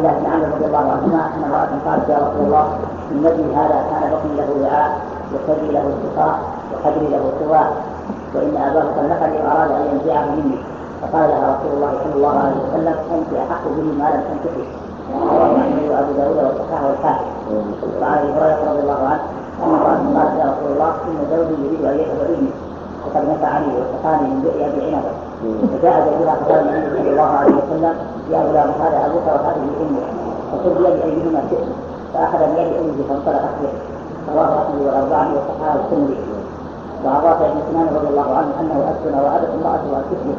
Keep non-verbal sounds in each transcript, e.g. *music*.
الله بن عمرو رضي الله عنهما أن امراه قالت يا رسول الله إن ابني هذا كان بطني له وعاء وثدي له سقاء وحجري له سواء. وإن اباه طلقني وأراد أن ينزعه مني. فقال لها رسول الله صلى الله عليه وسلم أنت أحق به ما لم تنكحي رواه احمد وأبو داود والصحاح والحاكم. وعن أبي هريرة رضي الله عنه أن امرأة قالت يا رسول الله إن زوجي يريد أن يذهب ابني وقد نفعني وسقاني من بئر عنبه فجاء زوجها فقال النبي صلى الله عليه وسلم يا غلام هذا أبوك وهذه أمك فخذ بيد ايديهما شئت فاخذ بيد امه فانطلقت به رواه احمد والاربعه وصححه الترمذي وعن رافع بن سنان رضي الله عنه انه اسلم وابت امراته ان تسلم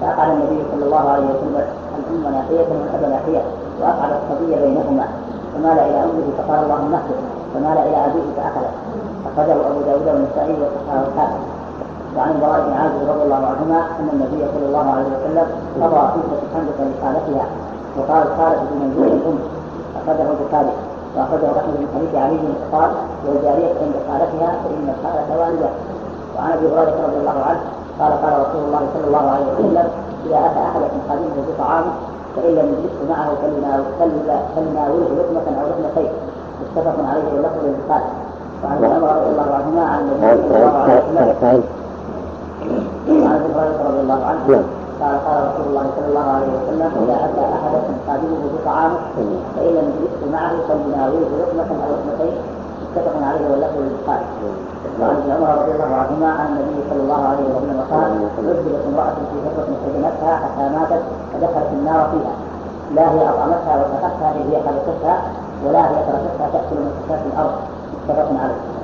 فأقعد النبي صلى الله عليه وسلم الأم ناحية والأب ناحية وأقعد الصبي بينهما فمال إلى أمه فقال اللهم اهده فمال إلى أبيه فأخذه أخرجه أبو داود والنسائي وصححه الحاكم وعن البراء بن عازب رضي الله عنهما أن النبي صلى الله عليه وسلم قضى فتنة حمزة لخالتها وقال الخالة بمنزول الأم أخرجه البخاري وأخرجه أحمد بن حديث علي قال والجارية عند خالتها فإن الخالة والدة. وعن أبي هريرة رضي الله عنه قال قال رسول الله صلى الله عليه وسلم إذا أتى أحدكم خادمه بطعامه فإن لم يجلسه معه فليناوله لقمه أو لقمتين متفق عليه واللفظ للبخاري وعن عمر رضي الله عنهما عن النبي صلى الله عليه وسلم وعن ابي هريره رضي الله عنه قال قال رسول الله صلى الله عليه وسلم إذا أتى أحدكم خادمه بطعامه فإن لم يجلسه معه فليناوله لقمه أو لقمتين متفق عليه واللفظ للبخاري. وعن ابن عمر رضي الله عنهما عن النبي صلى الله عليه وسلم قال عذبت امرأة في فتره حزنتها حتى ماتت فدخلت النار فيها. لا هي أطعمتها وسقتها اذ هي خلقتها ولا هي تركتها تأكل من كشاف الأرض. متفق عليه.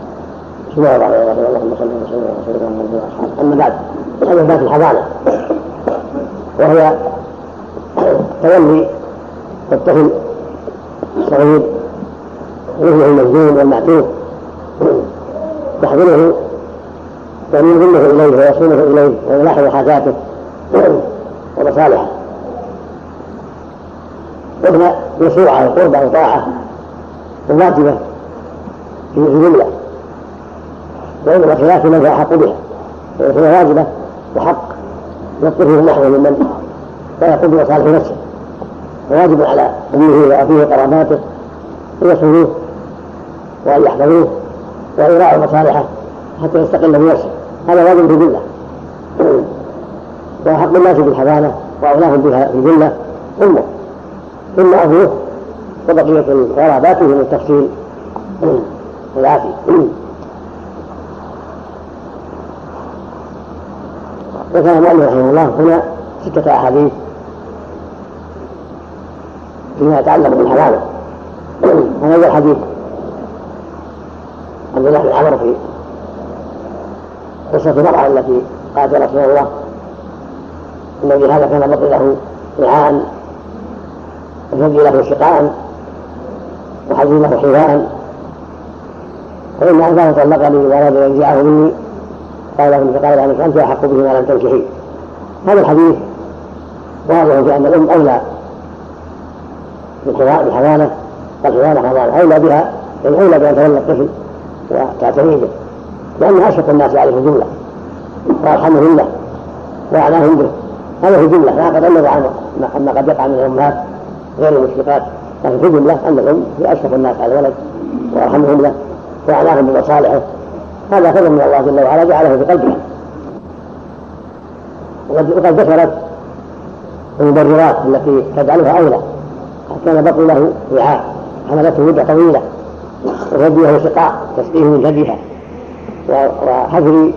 الله اللهم صل وسلم على سيدنا محمد اما بعد هذه ذات الحضانه وهي تولي الطفل الصغير ومثله المجنون والمعتوه يحضنه وأن يضمه إليه ويصونه إليه ويلاحظ حاجاته ومصالحه وهي مشروعة وقربة وطاعة وواجبة في جملة وإنما خلاف من أحق بها. فهي واجبة وحق. يطلبه نحو ممن لا يقوم بمصالح نفسه. وواجب على أمه وأبيه وقراباته أن يصونوه وأن يحفظوه وأن يراعوا مصالحه حتى يستقل بنفسه هذا واجب في جله وأحق الناس بالحضانة وأولاهم بها في جله أمه ثم أبوه وبقية قراباته من التفصيل. *clears throat* الآتي *clears throat* ذكر المؤلف رحمه الله هنا ستة أحاديث فيما يتعلق بالحضانة هذا الحديث عبد الله بن عمرو في قصة المرأة التي قالت رسول الله. الذي هذا كان بقي له وعاء وفدي له شقاء وحجي له حذاء فإن أباه طلقني وأراد أن ينزعه مني. قال له فقال عنك أنت أحق به ما لم تنكحي. هذا الحديث واضح في أن الأم أولى بالحضانة والحضانة حضانة أولى بها أولى بأن تولى الطفل وتعتني به. لأنه أشفق الناس عليه جملة. وأرحمهم له وأعناهم به. هذا في جملة. لا قد أمر عن ما قد يقع من الأمهات غير المشفقات لكن في جملة أن الأم هي أشفق الناس على الولد. وأرحمهم له وأعناهم بمصالحه. هذا فضل من الله جل وعلا جعله في قلبها وقد ذكرت المبررات التي تجعلها أولى. كان بطن له وعاء حملته مدة طويلة وهديه سقاء تسقيه من هديها وحجر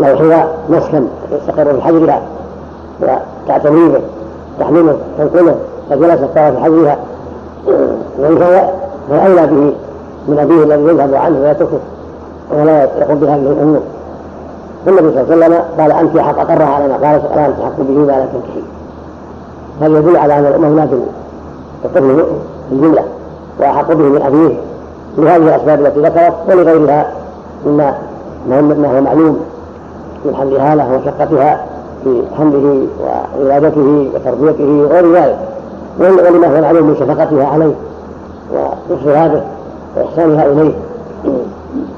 لو حذاء مسكن يستقر في حجرها وتعتني به تحمله تنقله فجلس في حجرها. وإن كان فأولى به من أبيه الذي يذهب عنه ويتركه. ولا يقوم بهذه الأمور. والنبي صلى الله عليه وسلم قال أنت حق أقرها على ما قال ألا أنت حق به ما لا تنكحي هذا يدل على أن الأمة لا الطفل في الجملة وأحق به من أبيه لهذه الأسباب التي ذكرت ولغيرها مما ما هو معلوم من حملها له وشقتها في حمله وولادته وتربيته وغير ذلك. ولما هو معلوم من شفقتها عليه وإصراره وإحسانها إليه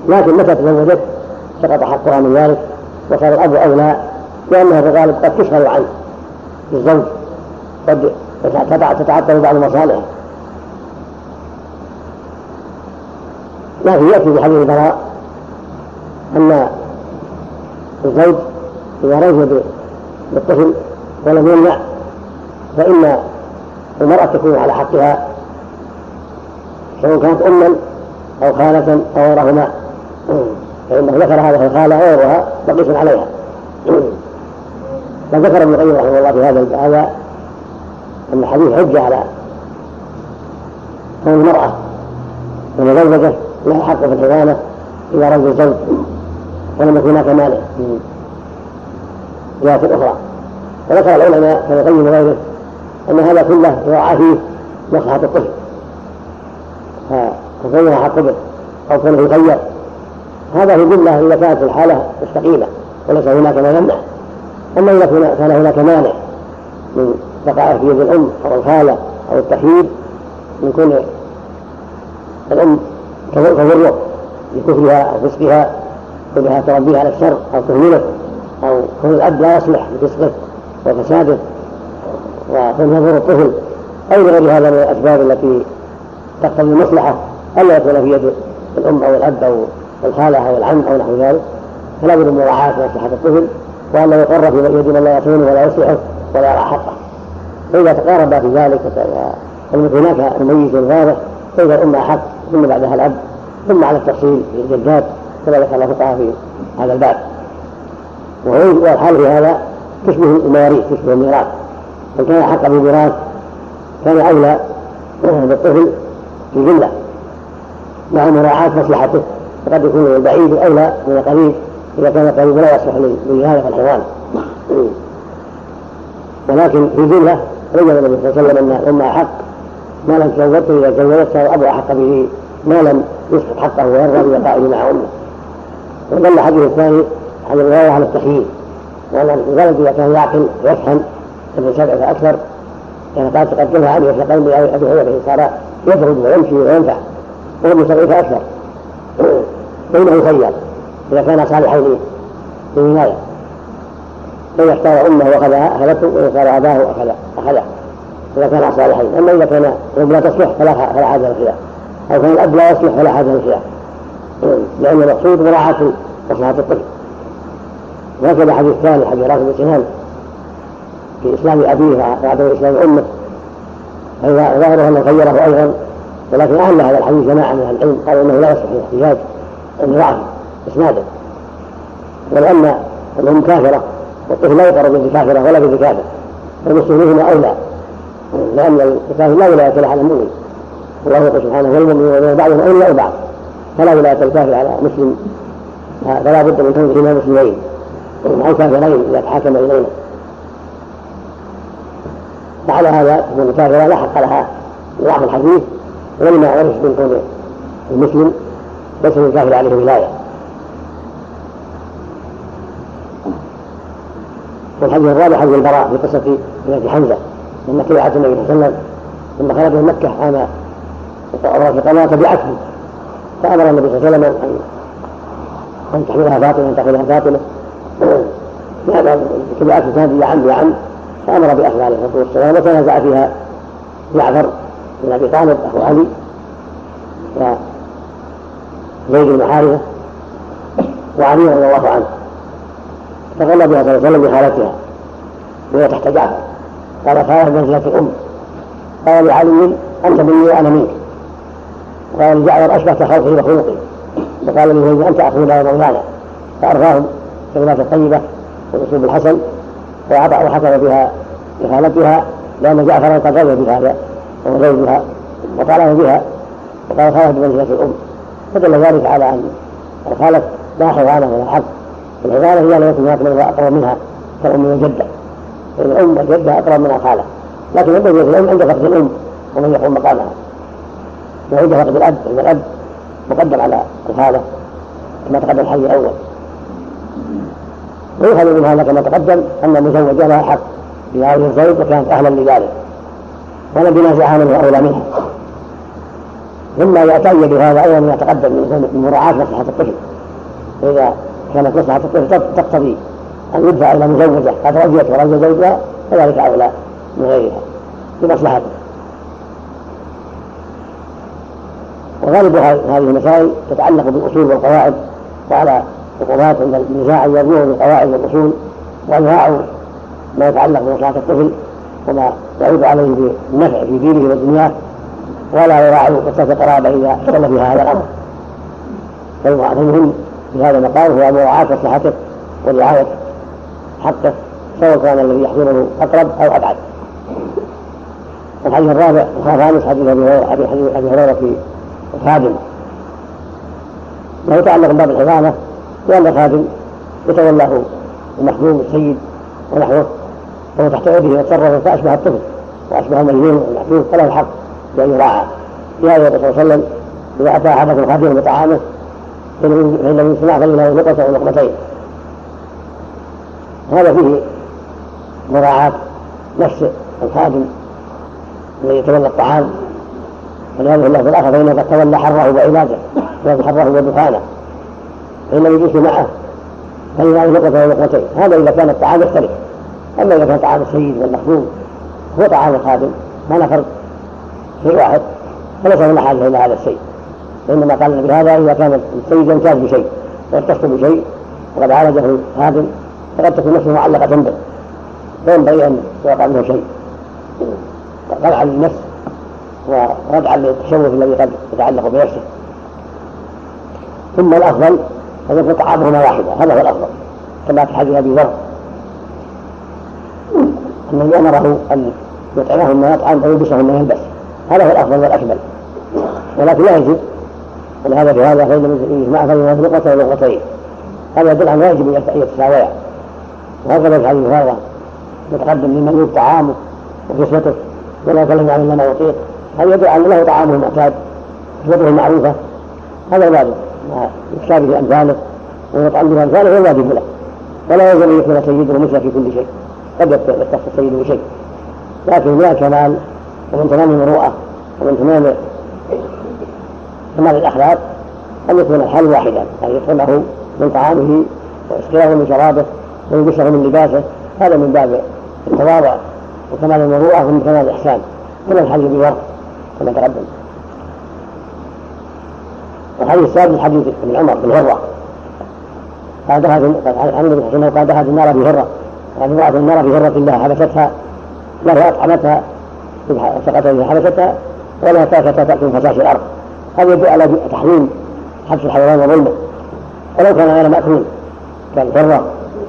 لكن متى تزوجت سقط حقها من ذلك وصار الأب أولى لأنها في الغالب قد تشغل عنه بالزوج قد تتعطل بعض مصالحه. لكن يأتي في حديث البراء أن الزوج إذا رجل بالطفل ولم يمنع فإن المرأة تكون على حقها سواء كانت أما أو خالة أو غيرهما. فإنه ذكر هذا في الخالة غيرها مقيس عليها. فذكر ابن القيم رحمه الله في هذا هذا أن الحديث حجة على كون المرأة والمزوجة لها حق في الحضانة إذا رجل زوج ولم يكن هناك مانع. من جهة أخرى. وذكر العلماء كما القيم وغيره أن هذا كله يراعى فيه مصلحة الطفل. فكونه حق به أو كونه يخير. هذا في جملة إذا كانت الحالة مستقيمة وليس هناك ما يمنع. أما إذا كان هناك مانع من بقائه في يد الأم أو الخالة أو التخيير من كون الأم تضره بكفرها أو فسقها كونها تربيه على الشر أو تهمله أو كون الأب لا يصلح بفسقه وفساده وكون يضر الطفل أو لغير هذا من الأسباب التي تقتضي المصلحة ألا يكون في يد الأم أو الأب أو الخالة أو العم أو نحو ذلك فلا بد من مراعاة مصلحة الطفل وأن يقر في يد من لا يصونه ولا يصلحه ولا يرى حقه. فإذا تقارب في ذلك هناك مميز واضح فإذا الأم أحق ثم بعدها الأب ثم على التفصيل كما ذكر الله تعالى في هذا الباب. والحال في هذا تشبه المواريث تشبه الميراث. من كان أحق بالميراث كان أولى بالطفل في جملة مع مراعاة مصلحته. فقد يكون البعيد أولى من القريب إذا كان القريب لا يصلح لهذا الحيوان. ولكن في جملة بين النبي صلى الله عليه وسلم أن الأم أحق ما لم تزوجته إذا تزوجت صار أبو أحق به ما لم يسقط حقه ويرضى ببقائه مع أمه. ودل الحديث الثاني على الرواية على التخيير وأن الولد إذا كان يعقل ويفهم ابن سبع فأكثر كان قد تقدمها عليه في قلبه أبي هريرة صار يدرج ويمشي وينفع. وهو ابن سبع فأكثر فإنه يخير إذا كان صالحين للولاية فإذا اختار أمه وأخذها أخذته وإذا اختار أباه أخذ أخذه. إذا كان صالحين أما إذا كان الأم لا تصلح فلا فلا حاجة للخلاف. أو كان الأب لا يصلح فلا حاجة للخلاف. لأن المقصود مراعاة مصلحة الطفل. وهكذا حديث ثاني حديث رافع بن سنان. في إسلام أبيه وعدم إسلام أمه. فإذا ظاهره أنه خيره أيضا ولكن أهل هذا الحديث جماعة من العلم قالوا أنه لا يصح الاحتجاج. أنه ضعف إسناده ولأن الأم كافرة والطفل لا يقر بالكافرة ولا بالكافر فالمسلمين هنا أولى لأن الكافر لا ولاية له على المؤمن. الله يقول سبحانه والمؤمنون بعضهم أولياء بعض فلا ولاية الكافر على مسلم فلا بد من كون فيما مسلمين أو كافرين إذا تحاكم إلينا. فعلى هذا تكون الكافرة لا حق لها ضعف الحديث ولما عرف من كون المسلم ليس للكافر عليه ولاية. والحديث الرابع حديث البراء في قصة ابنة حمزة لما تبعت النبي صلى الله عليه وسلم ثم خرج من مكة عام الرافقة تبعته فأمر النبي صلى الله عليه وسلم أن تحملها فاطمة أن تأخذها فاطمة. تبعته كانت يا عم يا عم. فأمر بأخذها عليه الصلاة والسلام وتنازع فيها جعفر بن أبي طالب أخو علي. وزيد بن حارثة وعلي رضي الله عنه. فغلى بها صلى الله عليه وسلم بحالتها وهي تحت جعفر. قال خالد منزلة الأم. قال لعلي أنت مني وأنا منك. قال لجعفر أشبهت خلقي وخلقي فقال لزيد أنت أخونا ومولانا فأرضاهم كلمات الطيبة والأسلوب الحسن وأعطى وحكم بها بخالتها لأن جعفرا قد رضي بهذا وهو زوجها وطالب بها. وقال خالد بمنزلة الأم. فدل ذلك على أن الخالة لا حضانة ولا حق الحضانة هي التي هناك من أقرب منها كالأم والجدة الأم والجدة أقرب من الخالة لكن عند الأم عند فقد الأم ومن يقوم مقامها. وعند فقد الأب فإن الأب مقدم على الخالة كما تقدم الحي الأول. ويؤخذ من هذا كما تقدم أن المزوجة لها حق. في هذه الزوج وكانت أهلا لذلك. ولم ينازعها منه أولى منها. ثم يعتني بهذا أيضا ما تقدم من مراعاة مصلحة الطفل. فإذا كانت مصلحة الطفل تقتضي أن يدفع إلى مزوجة قد رجيت ورجى زوجها فذلك أولى من غيرها لمصلحته. وغالب هذه المسائل تتعلق بالأصول والقواعد وعلى القضاة عند النزاع ان يرجعوا للقواعد والأصول ويراعوا ما يتعلق بمصلحة الطفل وما يعود عليه بالنفع في دينه ودنياه ولا يراعوا قصة القرابة إذا اختل فيها هذا الأمر. فالمهم في هذا المقام هو مراعاة مصلحته ورعاية حقه سواء كان الذي يحضره أقرب أو أبعد. الحديث الرابع الخامس حديث أبي هريرة في الخادم له يتعلق بباب الحضانة لأن الخادم يتولاه المخدوم السيد ونحوه وهو تحت يده يتصرف فأشبه الطفل وأشبه المجنون والمحدود فله الحق. بأن يراعى لهذا الرسول صلى الله عليه وسلم إذا أتى أحدكم خادم بطعامه فإن لم يسمع فإنه نقطة أو نقطتين. هذا فيه مراعاة نفس الخادم الذي يتولى الطعام. ولهذا الله في الآخر فإنه قد تولى حره وعباده ولم حره ودخانه فإن يجلس معه فإن له نقطة ونقطتين هذا إذا كان الطعام يختلف. أما إذا كان طعام السيد والمخدوم هو طعام الخادم ما له فرق. شيء واحد فليس له حاجة إلى هذا الشيء. وإنما قال النبي هذا إذا كان السيد يمتاز بشيء ويتصل بشيء وقد عالجه الخادم فقد تكون نفسه معلقة به. فينبغي أن يوقع منه شيء. قلعا للنفس وردعا للتشوف الذي قد يتعلق بنفسه. ثم الأفضل أن يكون طعامهما واحدا. هذا هو الأفضل كما في حديث أبي ذر. انه أمره أن يطعمهم ما يطعم ويلبسهم ما يلبس. هذا هو الأفضل والأكمل. ولكن لا يجب ولهذا في هذا فإن من يجمع فإن لقطة ولقطتين هذا يدل على يجب أن يتساويا وهكذا في حديث هذا. يتقدم لمن طعامه وكسوته ولا يكلم عن ما يطيق هذا يدل على له طعامه المعتاد كسوته المعروفة. هذا واجب مع يشابه أمثاله ويطعم بامثاله هو واجب له. ولا يلزم أن يكون سيده مثله في كل شيء. قد يختص السيد بشيء لكن من الكمال ومن تمام المروءة ومن تمام كمال الأخلاق أن يكون الحال واحدا أن يطعمه من طعامه ويسقيه من شرابه ويلبسه من لباسه. هذا من باب التواضع وكمال المروءة ومن كمال الإحسان. كما الحديث بورق كما تقدم. الحديث السادس حديث ابن عمر بن هرة قال دخلت عن النبي صلى الله عليه وسلم قال دخلت النار بهرة. يعني امرأة النار بهرة الله حبستها له أطعمتها سقطت حبستها ولا تاكت تأكل فساش الأرض. هذا يدل على تحريم حبس الحيوان وظلمه ولو كان غير مأكول كالبرة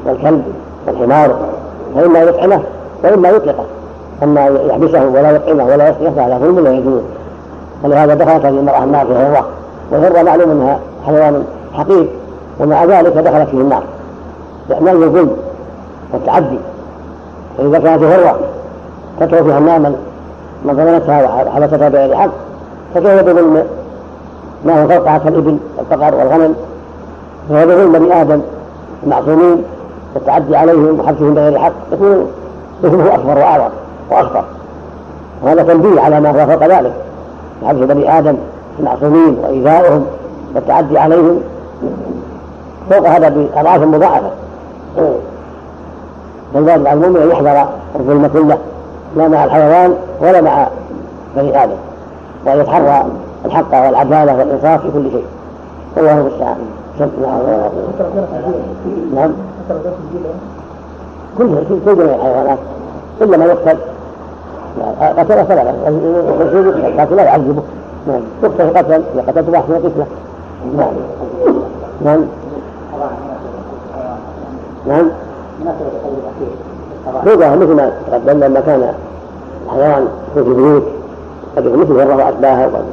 والكلب والحمار فإما يطعمه وإما يطلقه. أما يحبسه ولا يطعمه ولا يسقيه فهذا ظلم لا يجوز. ولهذا دخلت هذه المرأة النار في هرة والهرة معلوم أنها حيوان حقير ومع ذلك دخلت فيه النار. لأنه الظلم والتعدي فإذا كانت هرة تترك فيها النار من ظلمتها وحبستها بغير حق. فكيف بظلم ما هو فوقها كالإبل والبقر والغنم. فهذا ظلم بني آدم المعصومين والتعدي عليهم وحبسهم بغير حق. يكون اثمه أكبر وأعظم واخطر وهذا تنبيه على ما هو فوق ذلك. حبس بني آدم المعصومين وايذاؤهم والتعدي عليهم. فوق هذا بأضعاف مضاعفة. فالواجب على المؤمن ان يحذر الظلم كله. لا مع الحيوان ولا مع بني آدم. وأن يتحرى الحق والعدالة والإنصاف في كل شيء. والله المستعان. نعم. كل كل جميع الحيوانات. إلا ما يقتل. قتل فلا لكن لا يعذبه. نعم. يقتل قتل إذا قتلت واحد من قتله. نعم. نعم. نعم. هذا مثل ما تقدم لما كان الحيوان في البيوت قد يكون مثل الرضا واشباهه وقد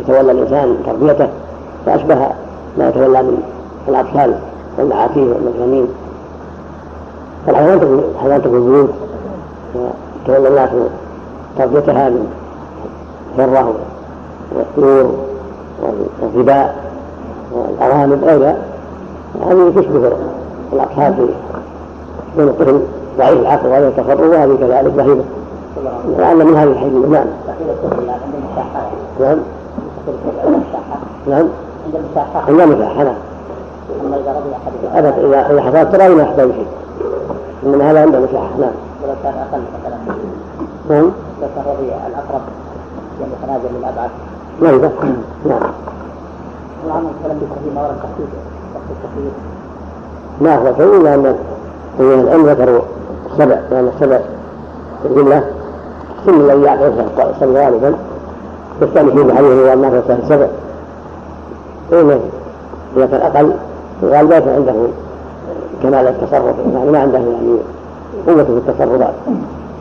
يتولى الإنسان تربيته فأشبه ما يتولى من الأطفال والمعاتيه والمجانين فالحيوان تكون تكون بيوت وتولى الناس تربيتها من الذره والطيور والظباء والأرانب غيرها. هذه تشبه الأطفال في كون الطفل. ضعيف العقل وهذا التصرف وهذه كذلك بهيمه لعل من هذه الحين نعم. نعم. نعم. عند المساحة نعم. أبد إذا إذا حصلت ترى ما يحتاج شيء إنما هذا عنده مساحة نعم. ولو كان أقل مثلا. نعم. التصرفي الأقرب يعني تنازل للأبعاد لا يذكر نعم. عنه كلام بالتحريم ورد التخفيف وقت التخفيف ما هو شيء إلا أن العلم ذكروا السبع لأن السبع في الجملة سن الذي يعقل الصبر غالبا يستأنسون بحديث هو الناس السبع فإنه إذا كان أقل ليس عنده كمال التصرف يعني ما عنده يعني قوة في التصرفات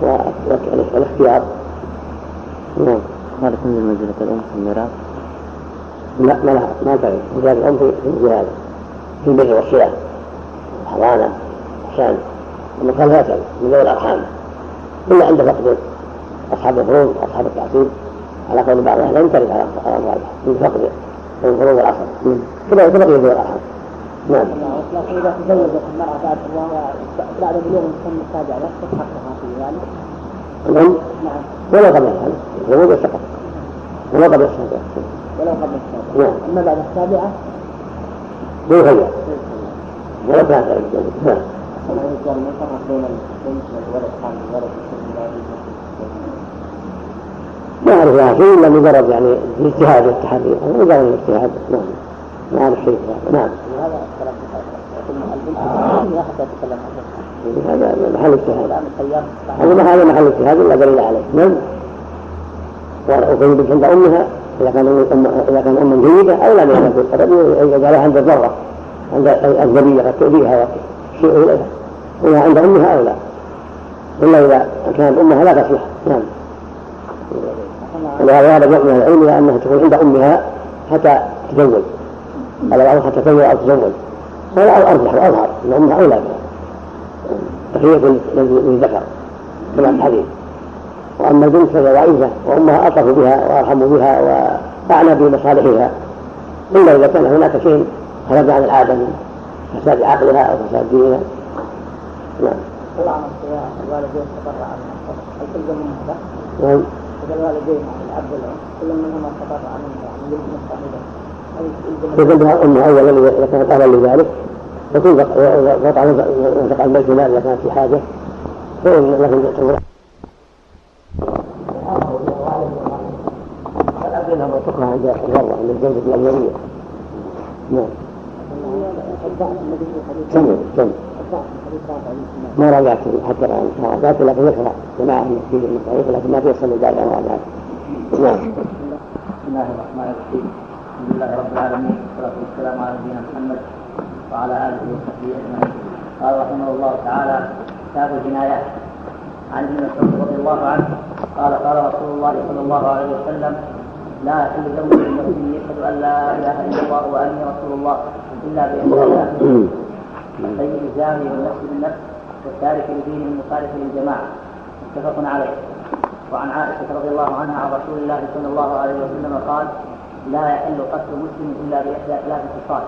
والاختيار. نعم. هل تنزل منزلة الأم في الميراث؟ لا ما لها ما تعرف منزلة الأم في الجهاد في البر والصلة الحضانة الإحسان المقام لا تعرف من ذوي الأرحام. إلا عند فقد أصحاب الفروض وأصحاب التعصيب. على قول بعض أهل ترد على أموالها من فقد من فروض العصر كما كما ذوي الأرحام نعم لكن إذا تزوجت المرأة بعد بعد بلوغ السن السابع لا حقها في ذلك نعم. نعم. ولو قبل السابع الزواج السقط ولو قبل السابع ولو قبل السابع نعم. أما بعد السابعة؟ بالخير ولو كانت نعم. ما بين والولد حامل الولد ما أعرف شيء إلا مجرد يعني الاجتهاد والتحري مجرد الاجتهاد. نعم. ما أعرف شيء. نعم. هذا محل اجتهاد. هذا هذا محل اجتهاد. لا دليل عليه. نعم. وكان عند أمها إذا كان أم إذا كان اما جيدة أو لا يكون الرجل يجعلها عند الضرة عند الذبيه قد تؤذيها. وشيء اليها اذا عند امها أو لا إلا إذا كانت أمها لا تصلح. نعم. ولهذا هذا من العلم أنها تكون عند أمها حتى تزوج قال بعضهم حتى تزوج أو تزوج هذا ارجح واظهر ان أمها أولى بها. تحيه للذكر. كما الحديث. وأما البنت فهي ضعيفة وأمها الطف بها وأرحم بها واعنى بمصالحها. إلا إذا كان هناك شيء خرج عن العادة من فساد عقلها أو فساد دينها. نعم. طبعا الوالدين تبرع هل تلزم منه هذا؟ نعم. إذا الوالدين الأب والأم كل منهما تبرع منه يعني يلزم بها الأم أولا إذا كانت أهلا لذلك ينفق عن بيت المال إذا كانت في حاجة فإن لكن وتكره عند الغرة عند الزوجة الأولية نعم كمل كمل ما راجعت حتى الآن ما راجعت لكن يقرأ. جماعة من في المصاريف لكن ما تيسر أنا راجعت نعم. بسم الله الرحمن الرحيم. الحمد لله رب العالمين والصلاة والسلام على نبينا محمد وعلى آله وصحبه أجمعين. قال رحمه الله تعالى كتاب الجنايات عن ابن مسعود رضي الله عنه قال قال رسول الله صلى الله عليه وسلم لا يحل دم المسلم يشهد أن لا إله إلا الله وأني رسول الله إلا باحدى *clears throat* الثيب الزاني والنفس بالنفس والتارك لدينه المخالف للجماعة. متفق عليه. وعن عائشة رضي الله عنها عن رسول الله صلى الله عليه وسلم قال لا يحل قتل مسلم إلا بإحدى ثلاث خصال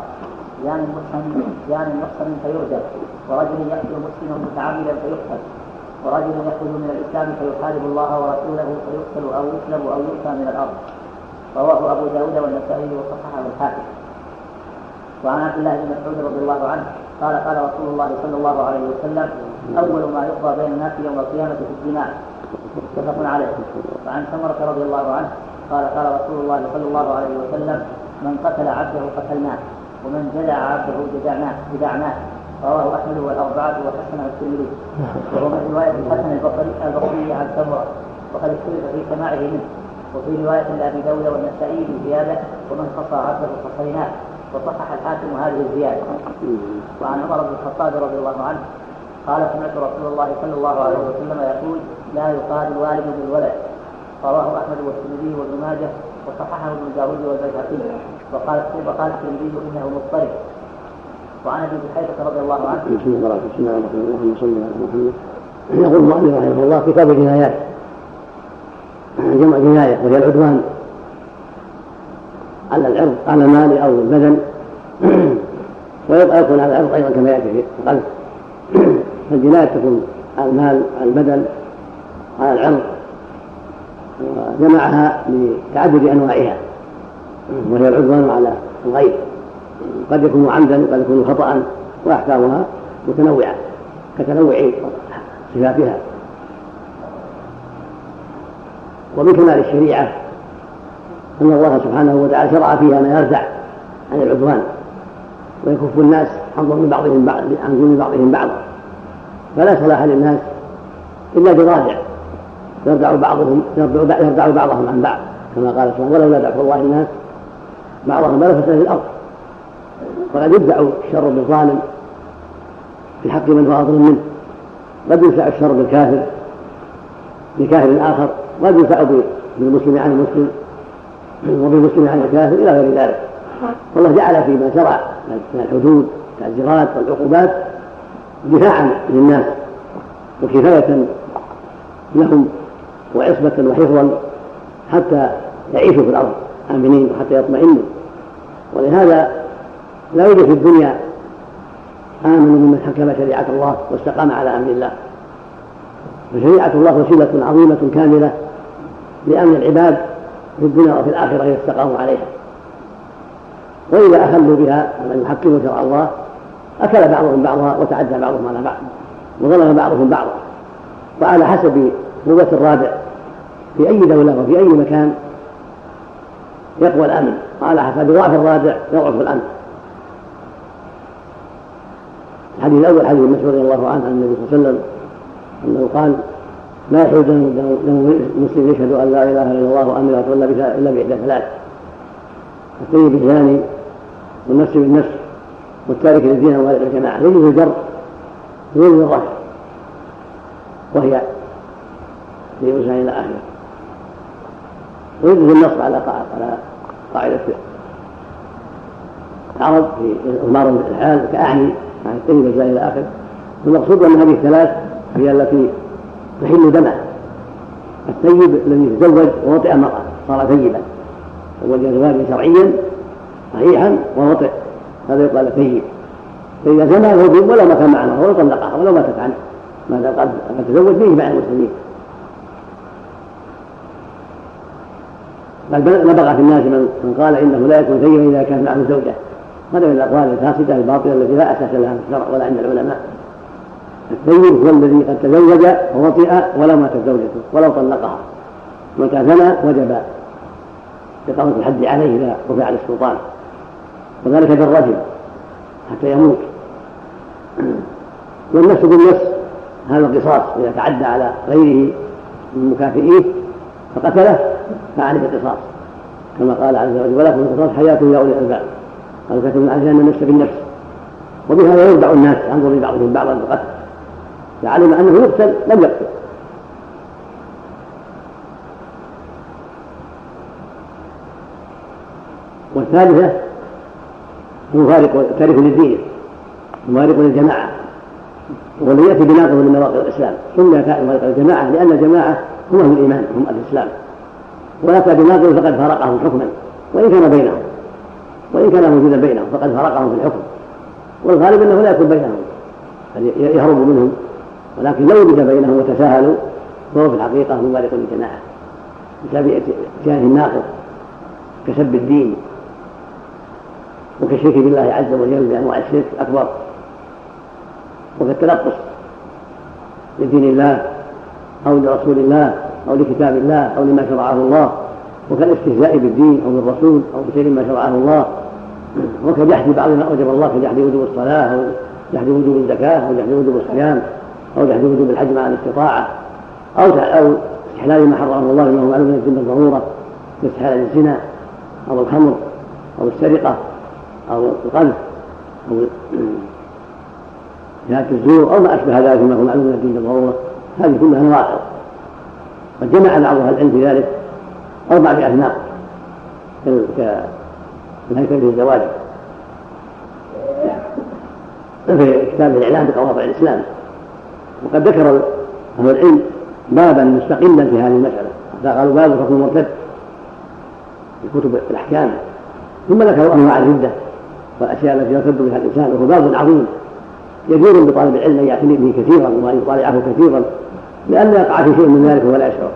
زان محصن زان محصن فيرجم ورجل يقتل مسلما متعمدا فيقتل ورجل يخرج من الإسلام فيحارب الله ورسوله فيقتل أو يصلب أو ينفى من الأرض. رواه أبو داود والنسائي وصححه الحاكم. وعن عبد الله بن مسعود رضي الله عنه قال قال رسول الله صلى الله عليه وسلم أول ما يقضى بين الناس يوم القيامة في الدماء. متفق عليه. وعن سمرة رضي الله عنه قال قال رسول الله صلى الله عليه وسلم من قتل عبده قتلناه ومن جدع عبده جدعناه جدعناه رواه أحمد والأربعة وحسنه الترمذي وهو من رواية الحسن البصري البصري عن سمرة. وقد اختلف في سماعه منه. وفي رواية لأبي داود والنسائي بزيادة ومن قصى عبده قصيناه وصحح الحاكم هذه الزيادة. وعن عمر بن الخطاب رضي الله عنه قال سمعت رسول الله صلى الله عليه وسلم يقول لا يقال الوالد بالولد رواه أحمد والترمذي وابن ماجه وصححه ابن داود والبيهقي. وقال وقال الترمذي إنه مضطرب. وعن أبي بحيرة رضي الله عنه بسم الله الرحمن الرحيم اللهم صل على محمد يقول المؤلف رحمه الله كتاب الجنايات. جمع جناية وهي العدوان. على العرض على المال أو البدن. يكون على العرض أيضا كما يأتي في القلب. *clears throat* فالجناية تكون على المال على البدن على العرض وجمعها لتعدد أنواعها. وهي العدوان على الغير قد يكون عمدا وقد يكون خطأ وأحكامها متنوعة كتنوع صفاتها. ومن كمال الشريعة أن الله سبحانه وتعالى شرع فيها ما يرجع عن العدوان. ويكف الناس عن ظلم بعضهم بعض عن ظلم بعضهم بعضا فلا صلاح للناس إلا برادع يرجع بعضهم يرجع بعضهم عن بعض كما قال سبحانه ولولا دفع الله الناس بعضهم لفسد في الأرض. وقد يدفع الشر بالظالم في حق من هو أظلم منه. قد يدفع الشر بالكافر بكافر آخر. قد يدفع بالمسلم عن المسلم وبالمسلم عن الكافر إلى غير ذلك. والله جعل فيما شرع. من الحدود والتعزيرات والعقوبات دفاعا للناس وكفاية لهم وعصمة وحفظا حتى يعيشوا في الأرض آمنين وحتى يطمئنوا. ولهذا لا يوجد في الدنيا آمن ممن حكم شريعة الله واستقام على أمر الله. فشريعة الله وسيلة عظيمة كاملة لأمن العباد في الدنيا وفي الآخرة إذا استقاموا عليها. وإذا أخلوا بها ولم يحكموا شرع الله أكل بعضهم بعضها وتعدى بعضهم على بعض وظلم بعضهم بعضا. وعلى حسب قوة الرادع في أي دولة وفي أي مكان يقوى الأمن. وعلى حسب ضعف الرادع يضعف الأمن. الحديث الأول حديث مسعود رضي الله عنه عن النبي صلى الله عليه وسلم أنه قال لا يحل دم مسلم يشهد أن لا إله إلا الله وأن لا إله إلا بإحدى ثلاث الطيب الزاني والنفس بالنفس والتارك للدين ومالك الجماعة يجوز الجر ويجوز الرفع وهي في إنسان إلى آخرة. ويجوز النص على على قاعدة العرب في أمار الحال كأعني عن الطيب الزاني إلى آخرة. والمقصود أن هذه الثلاث هي التي تحل دمه. الثيب الذي تزوج ووطئ امرأة صار ثيبا. تزوج زواجا شرعيا صحيحا ووطئ هذا يقال ثيب فإذا زنى فهو ثيب ولو ما كان معنا ولو طلقها ولو ماتت عنه ما دام قد تزوج به مع المسلمين. بل نبغى في الناس من قال إنه لا يكون ثيبا إذا كان معه زوجة. هذا من الأقوال الفاسدة الباطلة التي لا أساس لها في الشرع ولا عند العلماء. الثيب هو الذي قد تزوج ووطئ ولو ماتت زوجته ولو طلقها. من كان زنى وجب. إقامة الحد عليه إذا رفع على السلطان. وذلك بالرجل حتى يموت. والنفس بالنفس هذا القصاص إذا تعدى على غيره من مكافئيه فقتله فعليه القصاص كما قال عز وجل ولكم القصاص حياة يا أولي الألباب. قال كتبنا عليها أن النفس بالنفس. وبهذا يرجع الناس عن ظلم بعضهم بعضا بالقتل فعلم أنه يقتل لم يقتل. والثالثة مفارق تارك للدين مفارق للجماعة. والذي يأتي بناقض من نواقض الإسلام. سمي مفارق للجماعة لأن الجماعة هم أهل الإيمان هم أهل الإسلام. وأتى بناقض فقد فارقهم حكما وإن كان بينهم وإن كان موجودا بينهم فقد فارقهم في الحكم. والغالب أنه لا يكون بينهم يهرب منهم. ولكن لو وجد بينهم وتساهلوا فهو في الحقيقة مبارك للجماعة. بسبب اتيانه الناقض كسب الدين. وكالشرك بالله عز وجل بأنواع الشرك الأكبر. وكالتلطف لدين الله أو لرسول الله أو لكتاب الله أو لما شرعه الله وكالاستهزاء بالدين أو بالرسول أو بشيء ما شرعه الله. وكجحد بعض ما أوجب الله كجحد وجوب الصلاة أو جحد وجوب الزكاة أو جحد وجوب الصيام أو جحد وجوب الحج مع الاستطاعة أو أو استحلال ما حرمه الله بما هو معلوم من الدين بالضرورة كاستحلال الزنا أو الخمر أو السرقة أو القذف أو شهادة الزور أو ما أشبه ذلك مما هو معلوم الدين بالضرورة هذه كلها نواقض. قد جمع بعض أهل العلم في ذلك أربعة أثناء كالهيكل في الزواج. في كتاب الإعلام بقواطع الإسلام. وقد ذكر أهل العلم بابا مستقلا في هذه المسألة. قالوا باب حكم المرتد في كتب الأحكام. ثم ذكروا أنواع الردة. والأشياء التي يرتد بها الإنسان وهو باب عظيم. يجوز بطالب العلم أن يعتني به كثيرا وأن يطالعه كثيرا لأن يقع في شيء من ذلك وهو لا يشعر.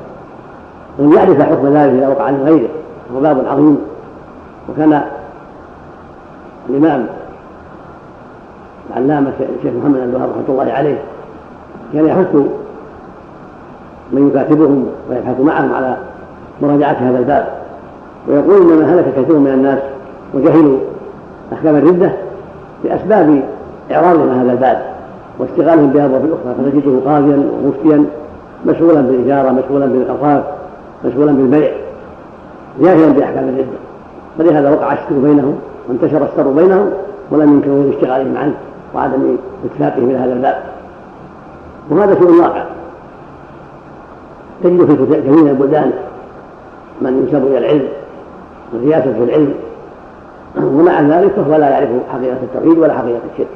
وأن يعرف حكم ذلك إذا وقع لغيره وهو باب عظيم. وكان الإمام العلامة الشيخ محمد بن رحمة الله عليه كان يحث من يكاتبهم ويبحث معهم على مراجعة هذا الباب ويقول إنما هلك كثير من الناس وجهلوا أحكام الردة بأسباب إعراضهم هذا الباب واشتغالهم بأبواب أخرى فتجده قاضيا ومفتيا مشغولا بالإجارة مشغولا بالأوقاف مشغولا بالبيع جاهلا بأحكام الردة. فلهذا وقع الشر بينهم وانتشر الشر بينهم ولم يمكنوا اشتغالهم عنه وعدم اتفاقهم إلى هذا الباب. وهذا شيء واقع. تجد في كثير من البلدان من ينسب إلى العلم والرياسه في العلم ومع ذلك فهو لا يعرف حقيقة التوحيد ولا حقيقة الشرك.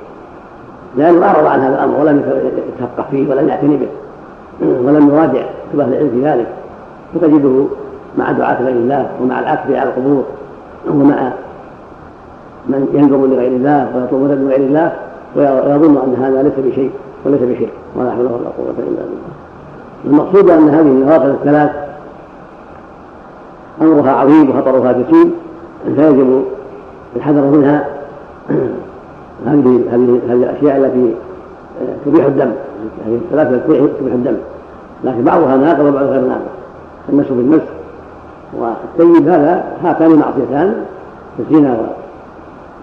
لأنه اعرض عن هذا الأمر ولم يتفقه فيه ولم يعتني به ولم يراجع كتب أهل العلم في ذلك. فتجده مع دعاة غير الله ومع العكف على القبور ومع من ينظر لغير الله ويطلب مدد لغير الله ويظن أن هذا ليس بشيء وليس بشيء ولا حول ولا قوة إلا بالله. المقصود أن هذه النواقض الثلاث أمرها عظيم وخطرها جسيم فيجب الحذر منها هذه هذه الأشياء التي تبيح الدم هذه الثلاثه التي تبيح الدم. لكن بعضها ناقض وبعضها غير ناقض المس بالمس. والطيب هذا هاتان معصيتان الزنا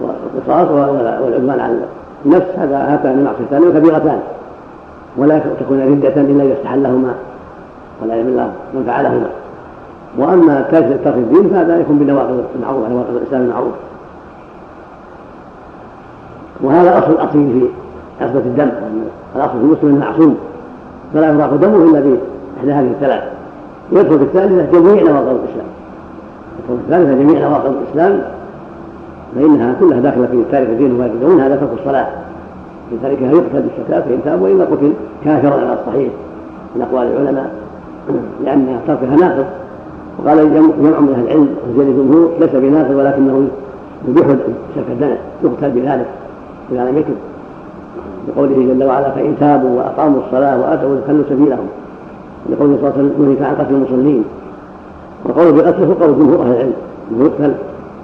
والقصاص والعدوان على النفس هذا هاتان معصيتان وكبيرتان. ولا تكون ردة إلا إذا استحلهما والعياذ بالله من فعلهما وأما ترك الدين فهذا يكون بنواقض المعروف نواقض الإسلام المعروف. وهذا أصل أصيل في عصبة الدم الأصل في المسلم المعصوم فلا يراق دمه إلا بإحدى هذه الثلاث. يدخل في الثالثة جميع نواقض الإسلام. يدخل في الثالثة جميع نواقض الإسلام فإنها كلها داخلة في تارك الدين وما هذا ترك الصلاة. من تاركها يقتل بالشتات فإن تاب وإلا قتل كافرا على الصحيح من أقوال العلماء لأن تركها ناقض وقال جمع من أهل العلم وزيد الجمهور ليس بناقض ولكنه يبيح سفك الدم يقتل بذلك إذا لم يتب بقوله جل وعلا فإن تابوا وأقاموا الصلاة وآتوا خلوا سبيلهم لقوله صلى الله عليه وسلم نهيك عن قتل المصلين وقوله بقتله قول جمهور أهل العلم أنه يقتل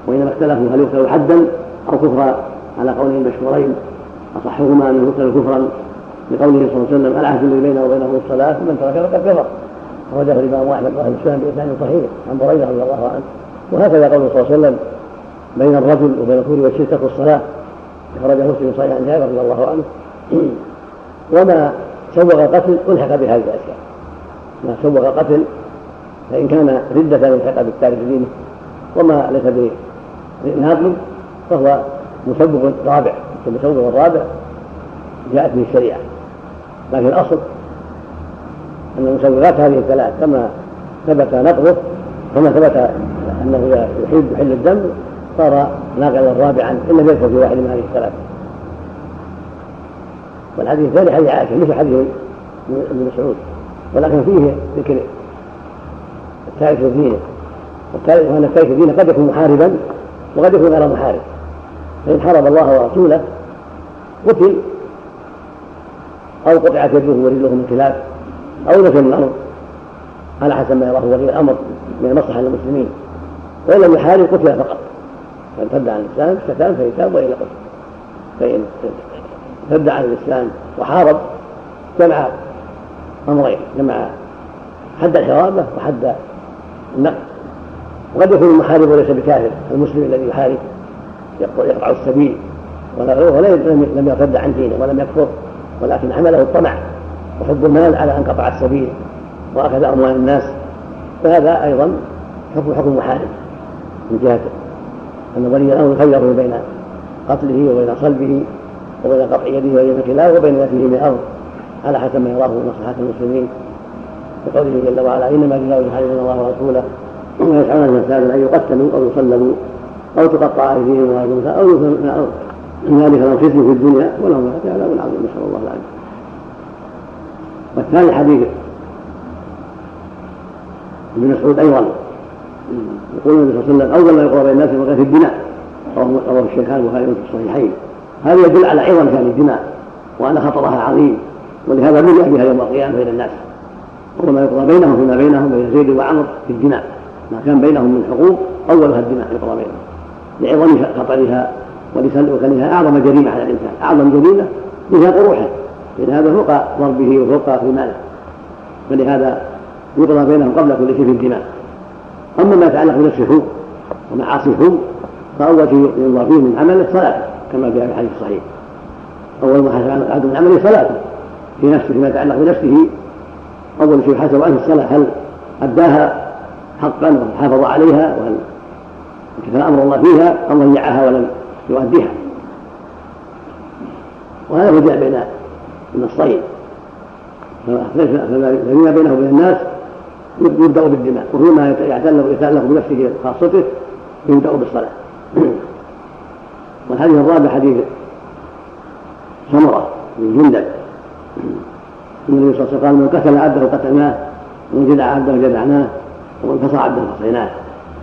وإنما اختلفوا هل يقتل حدا أو كفرا على قولين مشهورين أصحهما أنه يقتل كفرا لقوله صلى الله عليه وسلم العهد الذي بينه وبينه الصلاة فمن ترك فقد كفر أخرجه الإمام أحمد وأهل السنة بإسناد صحيح عن بريدة رضي الله عنه. وهكذا قوله صلى الله عليه وسلم بين الرجل وبين الكفر والشرك الصلاة أخرجه مسلم صحيح عن جابر رضي الله عنه. وما سوغ القتل ألحق بهذه الأشياء. ما سوغ القتل فإن كان ردة ألحق بالتارك دينه. وما ليس بناقض فهو مسبب رابع. المسبب الرابع جاءت به الشريعة. لكن الأصل أن مسببات هذه الثلاث كما ثبت نقضه كما ثبت أنه يحيد يحل الدم صار ناقضا رابعا إن لم يدخل في واحد من هذه الثلاث والحديث الثاني حديث عائشة مثل حديث ابن مسعود. ولكن فيه ذكر التارك دينه والثالث أن التارك دينه قد يكون محاربا وقد يكون غير محارب. فإن حارب الله ورسوله قتل أو قطعت يده ورجله من خلاف أو نفي من الأمر على حسب ما يراه ولي الأمر من المصلحة للمسلمين. وإن لم يحارب قتل فقط. فإن ارتد عن الإسلام استتاب فيتاب وإلا قتل. فإن ارتد عن الإسلام وحارب جمع أمرين جمع حد الحرابة وحد النقد. وقد يكون المحارب وليس بكافر المسلم الذي يحارب يقطع السبيل. ولا لم يرتد عن دينه ولم يكفر ولكن حمله الطمع وحب المال على أن قطع السبيل وأخذ أموال الناس. فهذا أيضا حكم حكم محارب من جهة أن ولي الأمر يخير بين قتله وبين صلبه وبين قطع يده وبين خلافه وبين نفيه من الأرض على حسب ما يراه مصلحه المسلمين. بقوله جل وعلا إنما جزاء يحاربون الله ورسوله. ويسعون المساجد أن يقتلوا أو يصلبوا أو تقطع أيديهم وارجلهم أو يثنوا من الأرض. من ذلك لهم خزي في الدنيا ولهم في عذاب عظيم نسأل الله العافية. والثاني حديث. ابن مسعود أيضا. يقول النبي صلى الله عليه وسلم أول ما يقرأ بين الناس وقت الدماء رواه الشيخان البخاري في الصحيحين. هذا يدل على عظم شان الدماء وأن خطرها عظيم. ولهذا بدأ بها يوم القيامة بين الناس. وهو ما يقضى بينهم فيما بينهم بين زيد وعمر في الدماء ما كان بينهم من حقوق اولها الدماء يقضى بينهم. لعظم خطرها ولكونها أعظم جريمة على الإنسان. أعظم جريمة بها روحه. هذا فوق ضربه وفوق ماله. فلهذا يقضى بينهم قبل كل شيء في الدماء أما ما يتعلق بنفسه ومعاصيه فأول شيء ينظر فيه من عمله صلاته كما في الحديث الصحيح. أول ما حسب العبد من عمله صلاته في نفسه فيما يتعلق بنفسه أول شيء حسب عنه الصلاة هل أداها حقا وحافظ عليها وهل امتثل أمر الله فيها أو ضيعها ولم يؤديها. وهذا هو بين النصين فيما بينه وبين الناس يبدأ بالدماء وفيما يتعلق يتعلق بنفسه خاصته يبدأ بالصلاة. *clears throat* والحديث الرابع حديث سمرة بن جندل *clears throat* النبي صلى الله عليه وسلم قال من قتل عبده قتلناه ومن جدع عبده جدعناه ومن فصى عبده فصيناه.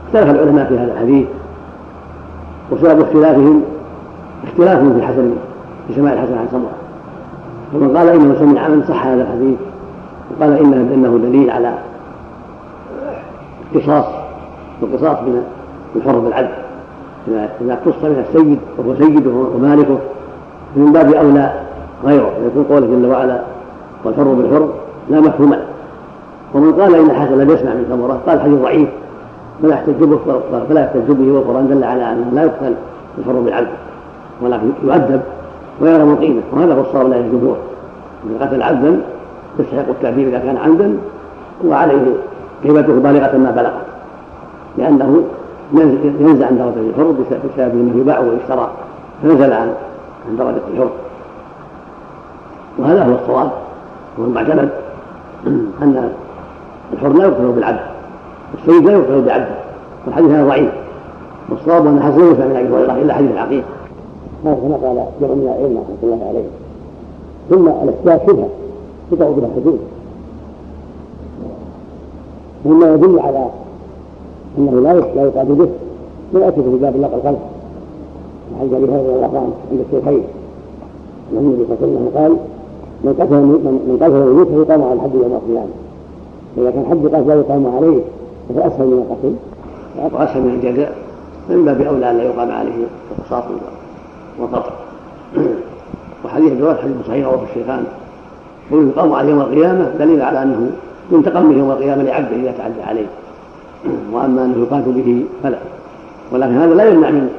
اختلف العلماء في هذا الحديث وسبب اختلافهم اختلاف في حسن في سماع الحسن عن سمرة. فمن قال إنه سمع من صح هذا الحديث وقال إنه دليل على قصاص القصاص من الحر بالعدل إذا اقتص من السيد وهو سيده ومالكه من باب أولى غيره ويكون قوله جل وعلا والحر بالحر لا مفهوم له. ومن قال إن الحسن لم يسمع من ثمرة قال حديث ضعيف فلا يحتج به فلا يحتج به والقرآن دل على أنه لا يقتل الحر بالعدل ولكن يؤدب ويعلم قيمة وهذا هو الصواب لا الجمهور. من قتل عبدا يستحق التأديب إذا كان عمدا وعليه قيمته بالغة ما بلغت لأنه ينزع عن درجة الحر بسبب أنه يباع ويشترى. فنزل عن عن درجة الحر. وهذا هو الصواب. هو المعتمد. *clears throat* أن الحر لا يقتل بالعبد. والسيد لا يقتل بعبده. والحديث هذا ضعيف. والصواب أن الحسن ينفع من أبي هريرة إلا حديث العقيق هذا كما قال من العلم رحمة الله عليه. ثم الاشباه شبهه تقع بها حدود مما يدل على انه لا لا يقاد به ما يأتي في باب نقل الخلف عن أبي هريرة رضي الله عنه عند الشيخين أن النبي صلى الله عليه وسلم قال من قتل من قتل الميت فيقام على الحد يوم القيامة. فاذا كان حد قتل لا يقام عليه فهو أسهل من القتل. واسهل من الجزاء فمن باب أولى أن لا يقام عليه القصاص والقطع وحديث الجواز حديث صحيح رواه الشيخان. ويقام عليه يوم القيامة دليل على أنه ينتقم به يوم القيامة لعبده إذا تعدى عليه. وأما أنه يقاتل به فلا. ولكن هذا لا يمنع من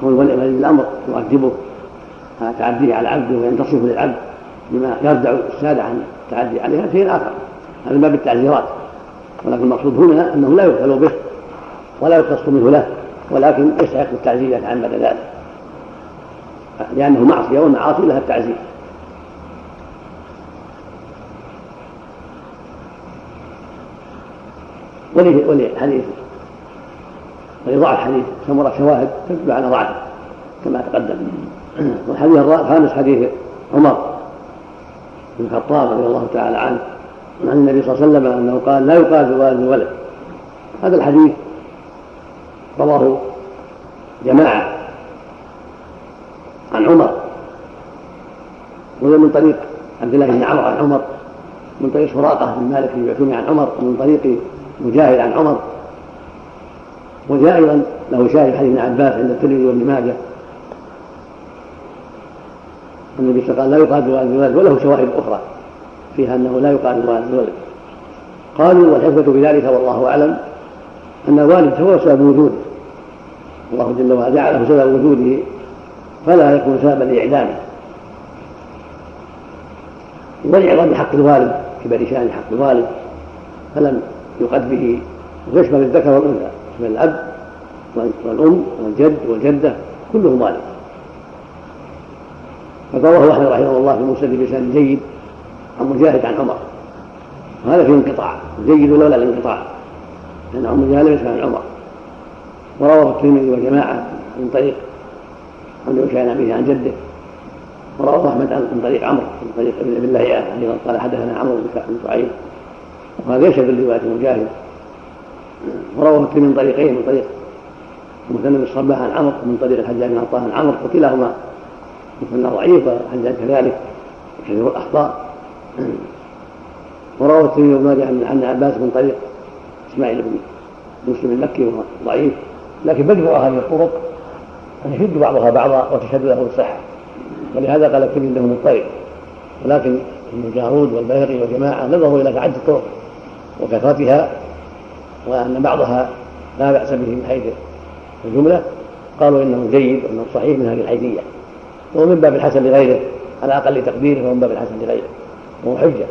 كون ولي الأمر يؤدبه. على تعديه على عبده وينتصف للعبد بما يردع السادة عن التعدي عليها شيء آخر. هذا باب التعزيرات. ولكن المقصود هنا أنه لا يقتل به ولا يقتص منه له ولكن يستحق التعزية عن بعد ذلك. لأنه معصية والمعاصي لها التعزير. ولحديث ولضعف حديث سمرة شواهد تدل على ضعفه كما تقدم. *clears throat* والحديث الخامس حديث عمر بن الخطاب رضي الله تعالى عنه عن النبي صلى الله عليه وسلم أنه قال لا يقاتل والد الولد هذا الحديث رواه جماعة عن عمر وهو من طريق عبد الله بن عمر عن عمر من طريق سراقه بن مالك بن عن عمر ومن طريق مجاهد عن عمر وجاء أيضا له شاهد حديث ابن عباس عند الترمذي وابن ماجه. النبي صلى الله عليه وسلم لا يقاتل والد الولد وله شواهد أخرى فيها أنه لا يقاتل والد الولد قالوا والحكمة بذلك والله أعلم أن الوالد هو سبب وجوده. الله جل وعلا جعله سبب وجوده فلا يكون سببا لإعدامه. ولعظم حق الوالد كبر شأن حق الوالد فلم يقد به ويشمل الذكر والأنثى يشمل الأب والأم والجد والجدة كلهم والد فرواه أحمد رحمه الله في المسند بلسان جيد عن مجاهد عن عمر. وهذا فيه انقطاع جيد لولا الانقطاع لأن عمر مجاهد لم يسمع عن عمر. ورواه الترمذي وجماعه من طريق عن عن عن جده. ورواه أحمد من طريق عمرو من طريق ابن الله أيضا قال حدثنا عمرو بن شعيب وهذا يشهد لروايه مجاهد ورواه الترمذي من طريقين من طريق مثنى الصباح عن عمرو ومن طريق الحجاج بن عطاء عن عمرو وكلاهما مثنى ضعيف والحجاج كذلك كثير الأخطاء. ورواه الترمذي بن ماجه عن عباس من طريق إسماعيل بن مسلم المكي وهو ضعيف. لكن بدر هذه الطرق أن يشد بعضها بعضا وتشهد له بالصحة ولهذا قال كل له مضطرب. ولكن ابن جارود والبيهقي وجماعة نظروا إلى تعدد الطرق. وكثرتها وأن بعضها لا بأس به من حيث الجملة. قالوا إنه جيد وأنه صحيح من هذه الحيثية. ومن باب الحسن لغيره على أقل تقديره فهو من باب الحسن لغيره. وهو حجة.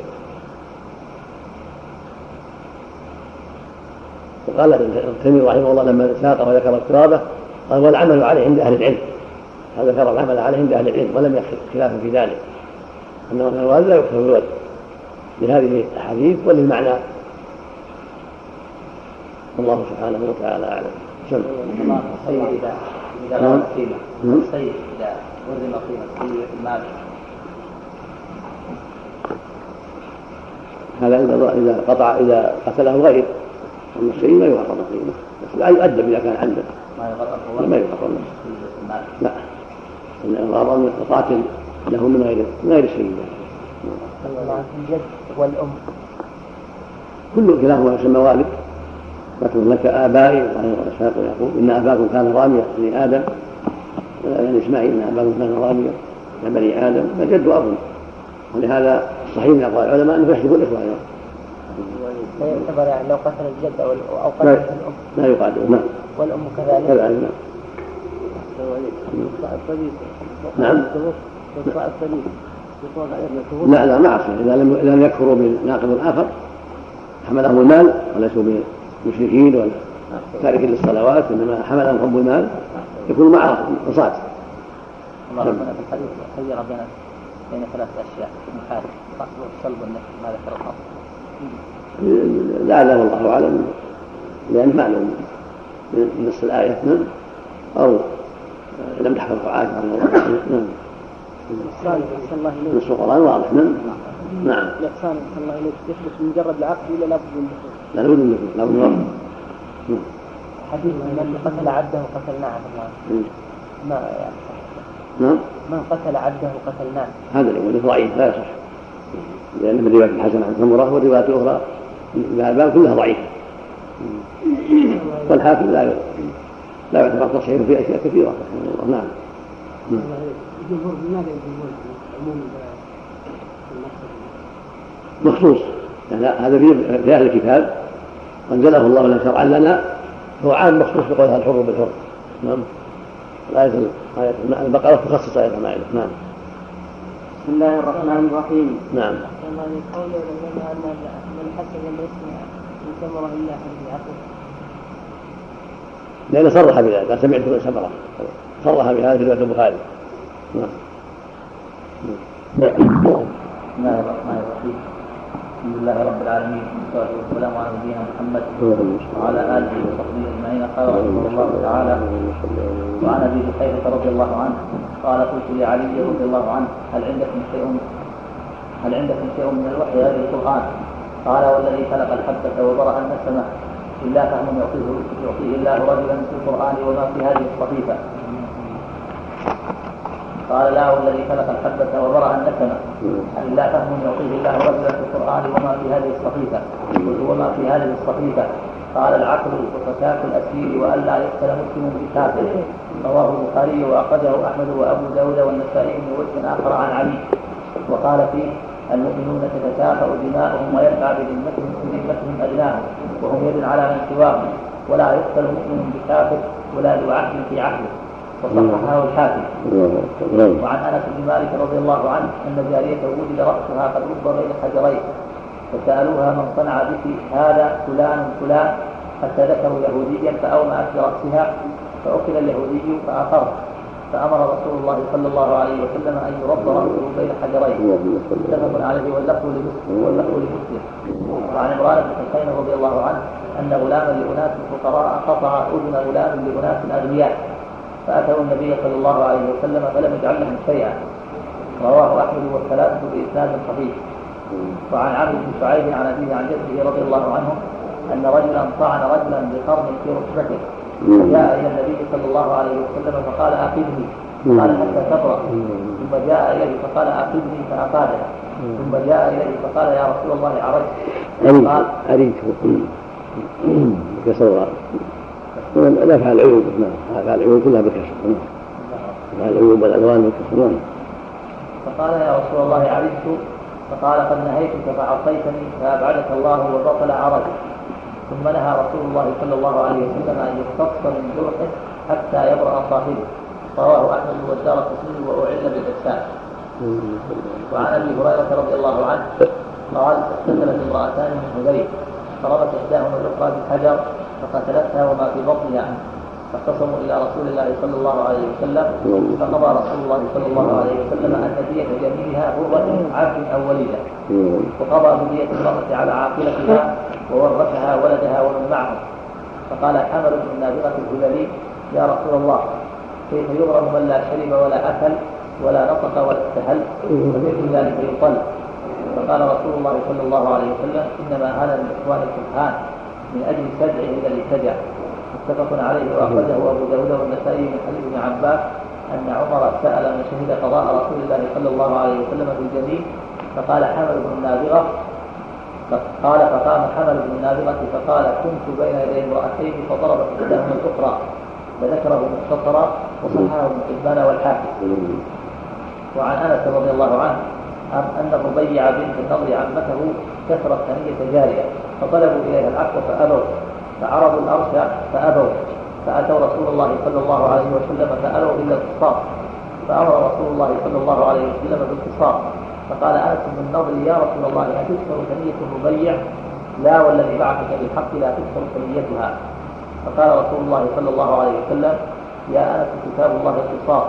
وقال ابن رحمه الله لما ساق وذكر افتراضه قال والعمل عليه عند أهل العلم. هذا ذكر العمل عليه عند أهل العلم ولم يخلف خلافا في ذلك. أنه من الوالد لا يكتب الولد لهذه الأحاديث وللمعنى. الله سبحانه وتعالى أعلم. سم السيد إذا إذا غاب قيمة السيد إذا وزن قيمة المال هذا إذا إذا قطع إذا قتله غير. أما السيد لا يقطع قيمة بس لا يؤدب إذا كان عنده ما يقطع ما يقطع لا الغرض القاتل له من غير من غير السيد الجد والأم. كل كلاهما يسمى والد لكن لك آبائي وإسحاق ويعقوب. إن أباكم كان راميا بني آدم. يعني إسماعيل إن أباكم كان راميا يا بني آدم. فالجد أب ولهذا صحيح من أقوال العلماء أنه يحجب الإخوة أيضا. لا يعتبر يعني لو قتل الجد أو أو قتل الأم. لا يقاتل. نعم. والأم كذلك. كذلك نعم. نعم. لا لا ما إذا لم إذا لم يكفروا بناقض آخر حملهم المال وليسوا بمشركين ولا تاركين للصلوات إنما حملهم حب المال يكون مع عصاة الله ربنا في الحديث خير بين بين ثلاث حال القتل والصلب والنفس ما ذكر الله. لعله الله أعلم لأن معلوم من نص الآية نعم. أو لم تحفظه عائشة رضي الله عنها نعم الله إليك. نص القرآن واضح نعم. نعم. الإحسان أحسن الله إليك. يثبت بمجرد العقد ولا لابد من؟ لا لابد من دخول لابد من نعم. حديث من قتل عبده قتلناه الله ما يعني. نعم؟ من قتل عبده قتلناه هذا اللي ضعيف لا يصح. لأن من رواية الحسن عن ثمرة والروايات الأخرى الباب كلها ضعيفة. والحاكم لا لا يعتبر تصحيح في أشياء كثيرة رحمه الله. نعم. الجمهور لماذا يجمهور عموم مخصوص هذا في أهل الكتاب. أنزله الله لنا شرعا لنا هو عام مخصوص بقولها الحر بالحر نعم. الآية آية البقرة تخصص آية المائدة نعم. بسم الله الرحمن الرحيم. نعم. الله قول العلماء أن من حسب الاسم من ثمرة إلا حديث عقل لأنه صرح بذلك سمعت من سمرة صرح بهذا في رواية البخاري. نعم. بسم الله الرحمن الرحيم. الحمد لله رب العالمين والصلاة والسلام على نبينا محمد وعلى آله وصحبه أجمعين. قال رحمه الله تعالى وعن أبي بحيره رضي الله عنه قال قلت لعلي رضي الله عنه هل عندكم شيء هل عندكم شيء من الوحي غير القرآن؟ قال والذي خلق الحبة وبرأ النسمة إلا فهم يعطيه يعطيه الله رجلا في القرآن وما في هذه الصحيفة. قال لا والذي خلق الحبة وبرأ النسمة أن لا فهم يعطيه الله رجلا في القرآن وما في هذه الصحيفة. قلت وما في هذه الصحيفة. قال العقل وفكاك الأسير وألا يقتل مسلم بكافر رواه البخاري وأخرجه أحمد وأبو داود والنسائي من وجه آخر عن علي. وقال فيه المؤمنون تتكافأ دماؤهم ويرفع بذمتهم أدناهم وهم يد على من سواهم. ولا يقتل مسلم بكافر ولا ذو عهد في عهده. وصححه الحاكم وعن أنس بن مالك رضي الله عنه أن جارية وجد رأسها قد رب بين حجرين فسألوها من صنع بك هذا فلان فلان حتى ذكروا يهوديا فأومأت برأسها فأكل اليهودي فأقر فأمر رسول الله صلى الله عليه وسلم أن يرد رأسه بين حجرين. متفق عليه واللفظ لمسلم واللفظ لمسلم. وعن عمران بن حسين رضي الله عنه أن غلاما لأناس فقراء قطع أذن غلام لأناس أغنياء. فأتوا النبي صلى الله عليه وسلم فلم يجعل لهم شيئا. رواه أحمد والثلاثة بإسناد صحيح. وعن عبد بن شعيب عن أبيه عن جده رضي الله عنه أن رجلا طعن رجلا بقرن في ركبته. فجاء إلى النبي صلى الله عليه وسلم فقال أقبني قال حتى تبرأ ثم جاء إليه فقال أقبني فأقاده ثم جاء إليه فقال يا رسول الله عرجت قال أريد كسر نفع العيوب نعم نفع العيوب كلها بالكسر نعم. نفع العيوب والألوان بالكسر نعم فقال يا رسول الله عرفت؟ فقال قد نهيتك فعصيتني فأبعدك الله وبطل عرضك. ثم نهى رسول الله صلى الله عليه وسلم أن يختص من جرحه حتى يبرأ صاحبه. رواه أحمد والدار قطني وأعل بالإرسال. وعن أبي هريرة رضي الله عنه قال اقتتلت امرأتان من هذيل فرمت إحداهما الاخرى بالحجر فقتلتها وما في بطنها. فاختصموا إلى رسول الله صلى الله عليه وسلم فقضى رسول الله صلى الله عليه وسلم أن دية جميلها غرة عبد أو وليدة. وقضى بدية المرأة على عاقلتها وورثها ولدها ومن معهم فقال حمل بن النابغة الهلالي يا رسول الله كيف يغرم من لا شرب ولا أكل ولا نطق ولا استهل؟ ومثل ذلك يقل فقال رسول الله صلى الله عليه وسلم إنما هذا من اخوان السبحان من أجل سجعه الذي سجع متفق عليه. وأخرجه أبو داود والنسائي من حديث ابن عباس أن عمر سأل من شهد قضاء رسول الله صلى الله عليه وسلم في الجميل فقال حمل بن النابغه قال فقام حمل بن النابغه فقال كنت بين يدي امرأتين فضربت إحداهما الأخرى. فذكره مختصرا وصححه ابن حبان والحاكم. وعن أنس رضي الله عنه أن الربيع بنت النضر عمته كسرت ثنية جارية. فطلبوا إليها العفو فأبوا. فعرضوا الأرش فأبوا. فأتوا رسول الله صلى الله عليه وسلم فأبوا إلا القصاص فأمر رسول الله صلى الله عليه وسلم بالقصاص فقال أنس بن النضر يا رسول الله أتكسر ثنية الربيع؟ لا والذي بعثك بالحق لا تكسر ثنيتها فقال رسول الله صلى الله عليه وسلم يا أنس كتاب الله القصاص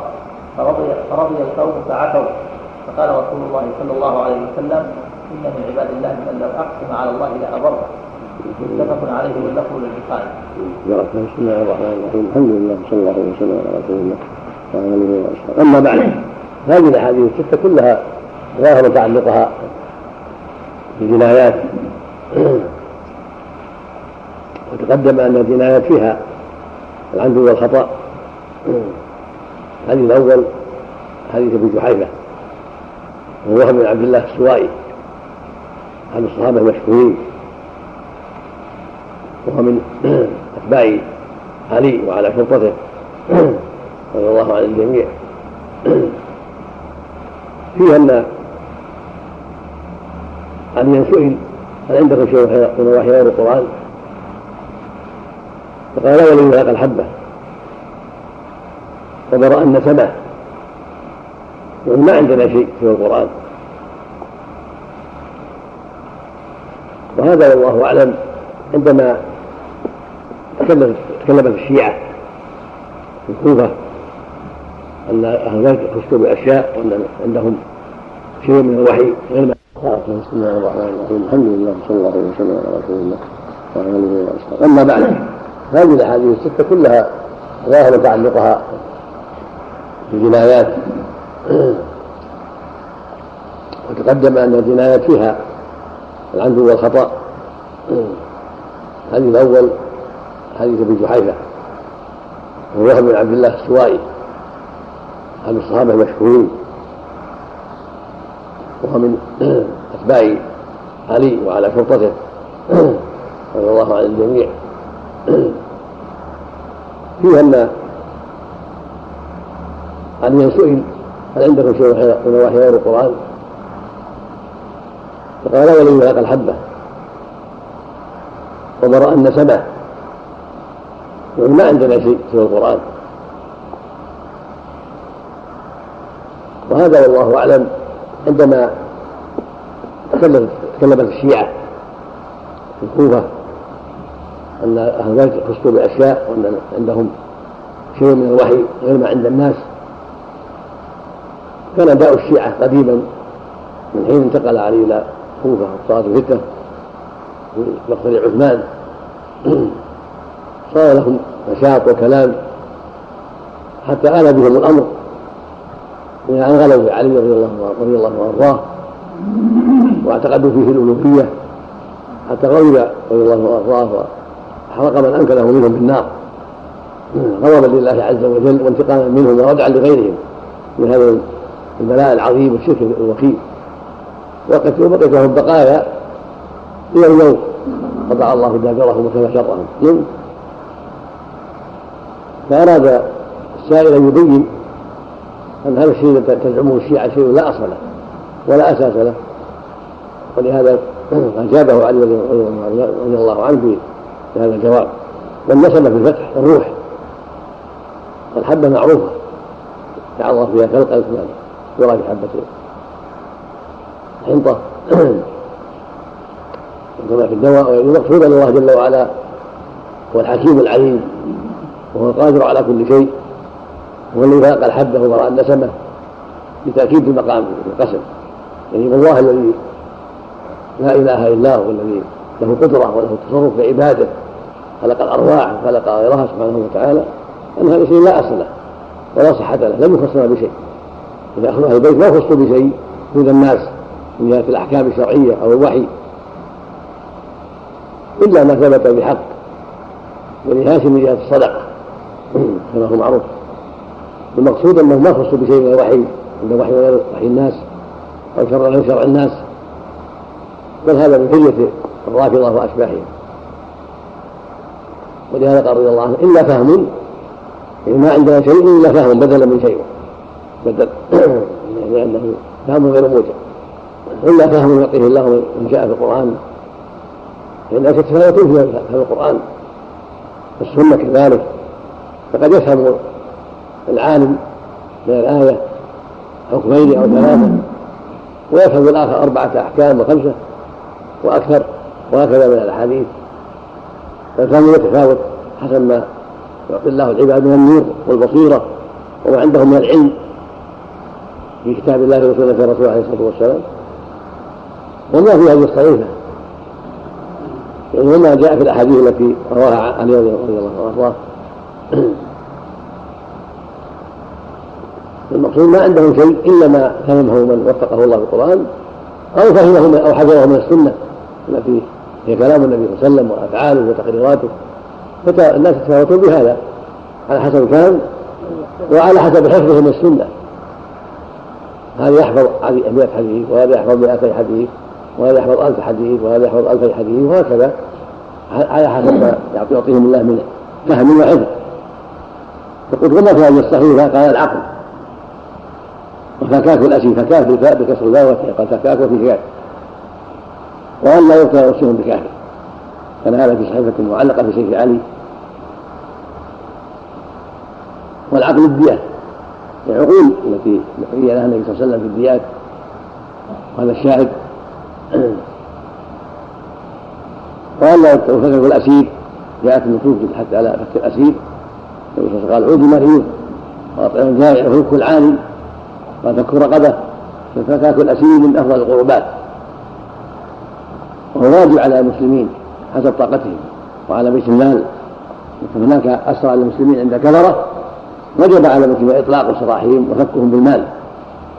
فرضي, فرضي القوم فعفوا. فقال رسول الله صلى الله عليه وسلم إن من عباد الله من لو أقسم على الله لأبره متفق عليه واللفظ للبخاري. بسم الله الرحمن الرحيم. الحمد لله صلى الله وسلم على رسول الله وعلى آله وأصحابه. أما بعد هذه الأحاديث الستة كلها ظاهر تعلقها بالجنايات *clears throat* وتقدم أن الجنايات فيها العمد والخطأ. *clears throat* الحديث الأول حديث أبي جحيفة وهو بن عبد الله السوائي. احد الصحابة المشهورين وهو من *clears throat* أتباع علي وعلى شرطته *clears throat* رضي الله عن الجميع. *clears throat* فيه أن عليا سئل هل عندكم شيء من وحي غير القرآن؟ فقال لا ولي ذاق الحبة. وبرأ أن سمع ما عندنا شيء في القرآن. وهذا والله أعلم عندما تكلمت الشيعة في الكوفة أن أهل البيت خشوا بأشياء وأن عندهم شيء من الوحي غير بسم الله الرحمن الرحيم الحمد لله صلى الله عليه وسلم على رسول الله وعلى آله واصحابه أما بعد هذه الأحاديث الستة كلها ظاهر تعلقها بالجنايات. *clears throat* وتقدم أن الجنايات فيها العمد والخطا الحديث الأول حديث أبي جحيفة. وهو بن عبد الله السوائي. احد الصحابة المشهورين. وهو من أتباع علي وعلى شرطته. رضي الله عن الجميع. فيه أن عليا سئل هل عندكم شيء من وحي غير القرآن؟ فقال ولي ذاق الحبة. وبرأ أن سمع ما عندنا شيء في القرآن. وهذا والله أعلم عندما تكلمت الشيعة في الكوفة أن أهل البيت خصوا بأشياء وأن عندهم شيء من الوحي غير ما عند الناس. كان داء الشيعة قديما من حين انتقل علي إلى الكوفة وصارت الفتنة في مقتل عثمان. *clears throat* صار لهم نشاط وكلام. حتى آل بهم الأمر. إلى أن غلوا في علي رضي الله رضي الله وأرضاه واعتقدوا فيه الألوهية. حتى غضب رضي الله وأرضاه وحرق من أنكره منهم بالنار. *clears throat* غضبا لله عز وجل وانتقاما منهم وردعا لغيرهم. من هذا البلاء العظيم والشرك الوخيم. وقد بقيت لهم بقايا إلى اليوم. قطع الله دابرهم وكفى شرهم. نعم فأراد السائل أن يبين أن هذا الشيء الذي تزعمه الشيعة شيء لا أصل له ولا أساس له. ولهذا أجابه علي رضي الله عنه بهذا الجواب. والنسمة في الفتح الروح. والحبة معروفة. تعرض فيها كالقلب يرى في حبة. حنطة كما في الدواء والمقصود ان الله جل وعلا. هو الحكيم العليم. وهو القادر على كل شيء. هو الذي خلق الحبة وبرأ النسمة لتأكيد المقام القسم يعني الله الذي لا إله إلا هو الذي له قدرة وله تصرف في عباده. خلق الأرواح وخلق غيرها سبحانه وتعالى. أن هذا شيء لا أصل له ولا صحة له. لم يخصنا بشيء. إذا أهل البيت ما يخصوا بشيء دون الناس. من جهة الأحكام الشرعية أو الوحي إلا ما ثبت بحق ولهاشم من جهة الصدقة. *clears throat* كما هو معروف المقصود أنه ما خص بشيء من الوحي من وحي غير وحي الناس أو شرع غير شرع الناس. بل هذا من حجة الرافضة وأشباههم. ولهذا قال رضي الله عنه إلا فهم يعني ما عندنا شيء إلا فهم بدلا من شيء. بدل. *clears throat* يعني أنه فهم غير موجب. إلا فهم يعطيه الله من جاء في القرآن. لأن تتفاوتون في القرآن. والسنة كذلك. فقد يفهم العالم من الآية حكمين أو ثلاثة. ويفهم الآخر أربعة أحكام وخمسة وأكثر. وهكذا من الأحاديث. فالفهم يتفاوت حسب ما يعطي الله العباد من النور والبصيرة وما عندهم من العلم. في كتاب الله وسنة رسوله عليه الصلاة والسلام وما في هذه الصحيفة يعني وما جاء في الأحاديث التي رواها علي رضي الله عنه. *clears throat* المقصود ما عندهم شيء إلا ما فهمه من وفقه الله بالقرآن أو فهمه من أو حفظه من السنة التي هي كلام النبي صلى الله عليه وسلم وأفعاله وتقريراته. فالناس يتفاوتون بهذا على حسب كان وعلى حسب حفظه من السنة. هذا يحفظ مئة حديث وهذا يحفظ مئتي حديث. وهذا يحفظ ألف حديث وهذا يحفظ ألفي حديث وهكذا. على حسب ما يعطيهم الله من فهم وحفظ فقلت وما في هذه الصحيفة قال العقل. وفكاك الأسي فكاك بالفاء بكسر الباء قال فكاك وفي كاك وأن لا يبقى وصيهم بكافر. كان هذا في صحيفة معلقة في سيف علي. والعقل الديات العقول التي بقي لها النبي صلى الله عليه وسلم في الديات وهذا الشاهد لا يفكك الأسير جاءت النصوص حتى على فك الأسير. قال عود مريض وأطعم الجائع وفك العالي وفك رقبة. ففكاك الأسير من أفضل القربات. وهو واجب على المسلمين حسب طاقتهم وعلى بيت المال. هناك أسرى للمسلمين عند كثرة وجب على المسلمين إطلاق سراحهم وفكهم بالمال.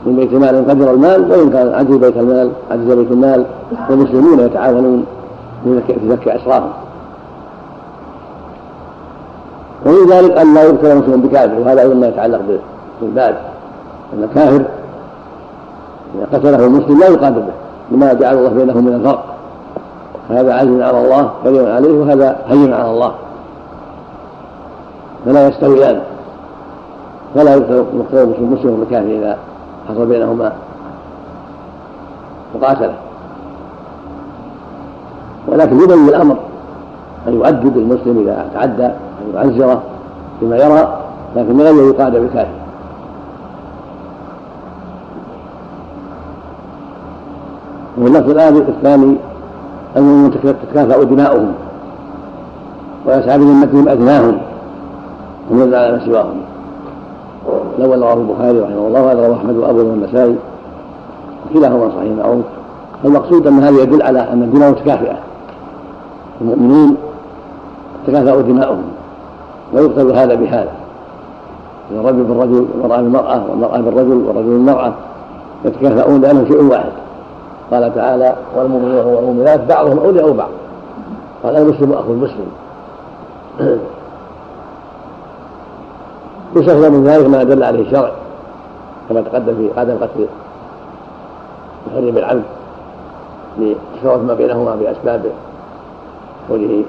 من بيت إن قدر المال وإن كان عجز بيت المال عجز بيت المال والمسلمون يتعاونون في فك أسراهم ومن ذلك أن لا يقتل المسلم بكافر وهذا أيضا ما يتعلق بالباب أن الكافر إذا قتله المسلم لا يقاتل به لما جعل الله بينهم من الفرق. هذا عزم على الله كريم عليه وهذا هين على الله. فلا يستويان. فلا يقتل المسلم بالكافر إذا حصل بينهما مقاتلة. ولكن يبين الأمر أن يؤدب المسلم إذا تعدى أن يعزره بما يرى لكن من غير يقاد بالكافر؟ وفي اللفظ الثاني المؤمنون تتكافأ دماؤهم ويسعى بذمتهم أدناهم ومن على ما سواهم. الأول رواه البخاري رحمه الله وهذا رواه أحمد وأبو والنسائي وكلاهما صحيح معروف المقصود أن هذا يدل على أن الدماء متكافئة. المؤمنين تكافأ دماؤهم ويقتل هذا بهذا. الرجل بالرجل والمرأة بالمرأة والمرأة بالرجل والرجل بالمرأة يتكافؤون لأنهم شيء واحد. قال تعالى والمؤمنون والمؤمنات بعضهم أولياء بعض. قال المسلم أخو المسلم. يستثنى من ذلك ما دل عليه الشرع كما تقدم في عدم قتل محرم العبد لتفاوت ما بينهما بأسباب كونه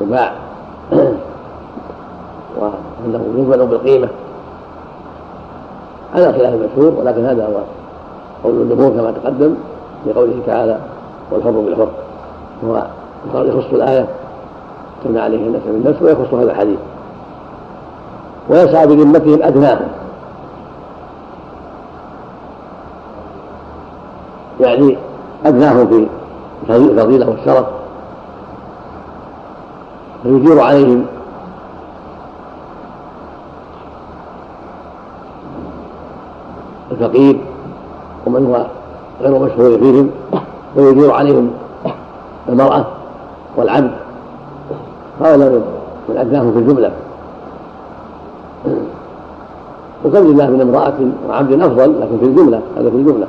يباع *clears throat* وأنه يثمن بالقيمة. على خلاف المشهور ولكن هذا هو قول الجمهور كما تقدم في قوله تعالى والحر بالحر. هو يخص الآية كما عليه النفس بالنفس ويخص هذا الحديث. ويسعى بذمتهم أدناهم. يعني أدناهم في الفضيلة والشرف. فيجير عليهم الفقير ومن هو غير مشهور فيهم ويجير عليهم المرأة والعبد. هؤلاء من أدناهم في الجملة. وكم لله من امرأة وعبد أفضل لكن في الجملة هذا في الجملة.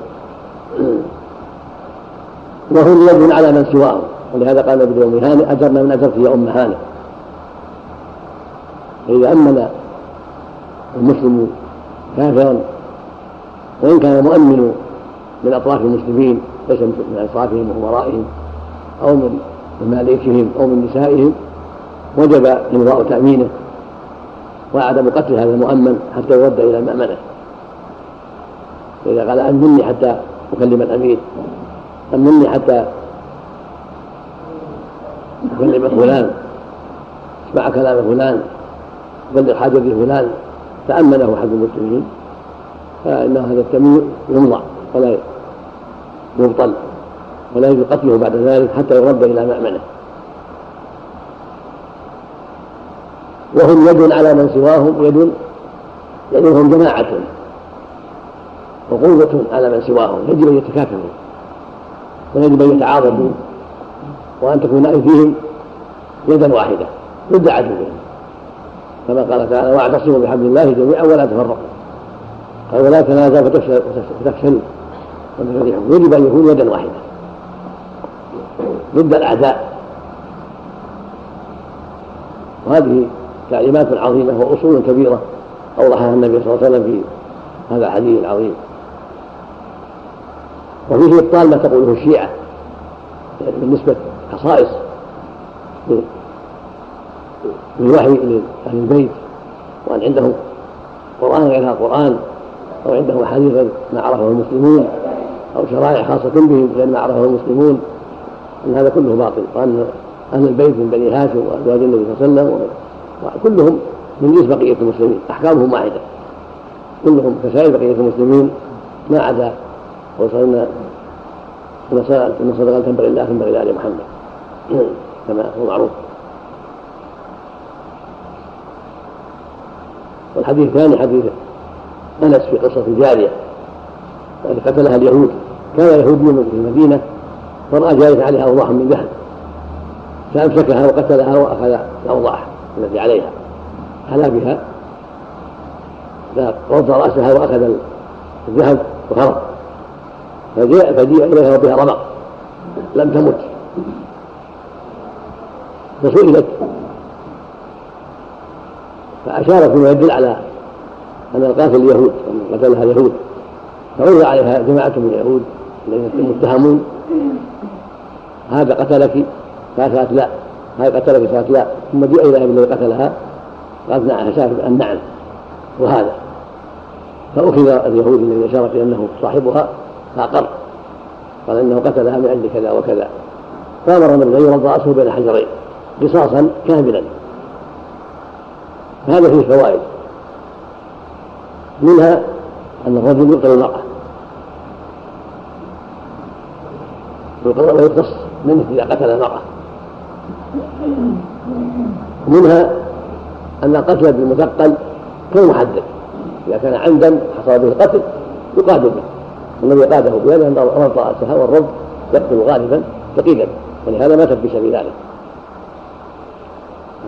وهم يد على من سواهم ولهذا قال ابن ام هانئ أجرنا من اجرت يا أم هانئ. فإذا أمن المسلم كافرا وإن كان مؤمن من أطراف المسلمين ليس من اشرافهم وامرائهم أو من مماليكهم أو من نسائهم وجب إمضاء تأمينه. وعدم قتل هذا المؤمن حتى يرد إلى مامنه فاذا قال أمني حتى أكلم الأمير. أمني حتى أكلم فلان. اسمع كلام فلان. بلغ حاجة فلان تأمنه أحد المسلمين. فإن هذا التمييز يمضى ولا يبطل. ولا يجوز قتله بعد ذلك حتى يرد إلى مأمنه وهم يد على من سواهم يد يعني هم جماعة وقوة على من سواهم يجب أن يتكافئوا ويجب أن يتعاضدوا وأن تكون أيديهم يدا واحدة ضد عدوهم. كما قال تعالى واعتصموا بحبل الله جميعا ولا تفرقوا. قال ولا تنازعوا فتفشلوا وتفرحوا يجب أن يكون يدا واحدة. ضد الأعداء. وهذه تعليمات عظيمة وأصول كبيرة أوضحها النبي صلى الله عليه وسلم في هذا الحديث العظيم. وفيه إبطال ما تقوله الشيعة يعني بالنسبة خصائص بالوحي لأهل البيت وأن عندهم قرآن غير القرآن أو عندهم أحاديث ما عرفه المسلمون أو شرائع خاصة بهم غير ما عرفه المسلمون. أن هذا كله باطل وأن أهل البيت من بني هاشم وأزواج النبي صلى الله عليه وسلم وكلهم من جنس بقية المسلمين أحكامهم واحدة. كلهم كسائر بقية المسلمين ما عدا وصلنا إن صدقة تنبغي لله تنبغي لآل محمد. *clears throat* كما هو معروف. والحديث الثاني حديث أنس في قصة الجاريه التي قتلها اليهود. كان يهودي في المدينة فرأى جارية عليها اوضاح من ذهب فأمسكها وقتلها واخذ الاوضاح التي عليها. حلا بها؟ فوضع رأسها وأخذ الذهب وهرب. فجاء فجيء إليها وبها رمق لم تمت. فسئلت. فأشارت بما يدل على أن القاتل اليهود أن قتلها اليهود. فعرض عليها جماعة من اليهود الذين المتهمون هذا قتلك؟ قالت لا. هذا قتلك قالت لا ثم جاء إلى الذي قتلها قالت نعم شافت أن نعم وهذا. فأخذ اليهود الذي أشارت أنه صاحبها فأقر قال إنه قتلها من أجل كذا وكذا. فأمر من غير رأسه بين حجرين قصاصا كاملا. هذا فيه فوائد. منها أن الرجل يقتل المرأة. ويقتص منه إذا قتل المرأة. ومنها أن القتل بالمثقل كالمحدد إذا كان عمدا حصل به القتل يقاد به. والذي قاده بيده أن ربط رأسها والرب يقتل غالبا ثقيلا. ولهذا ماتت بسبب ذلك.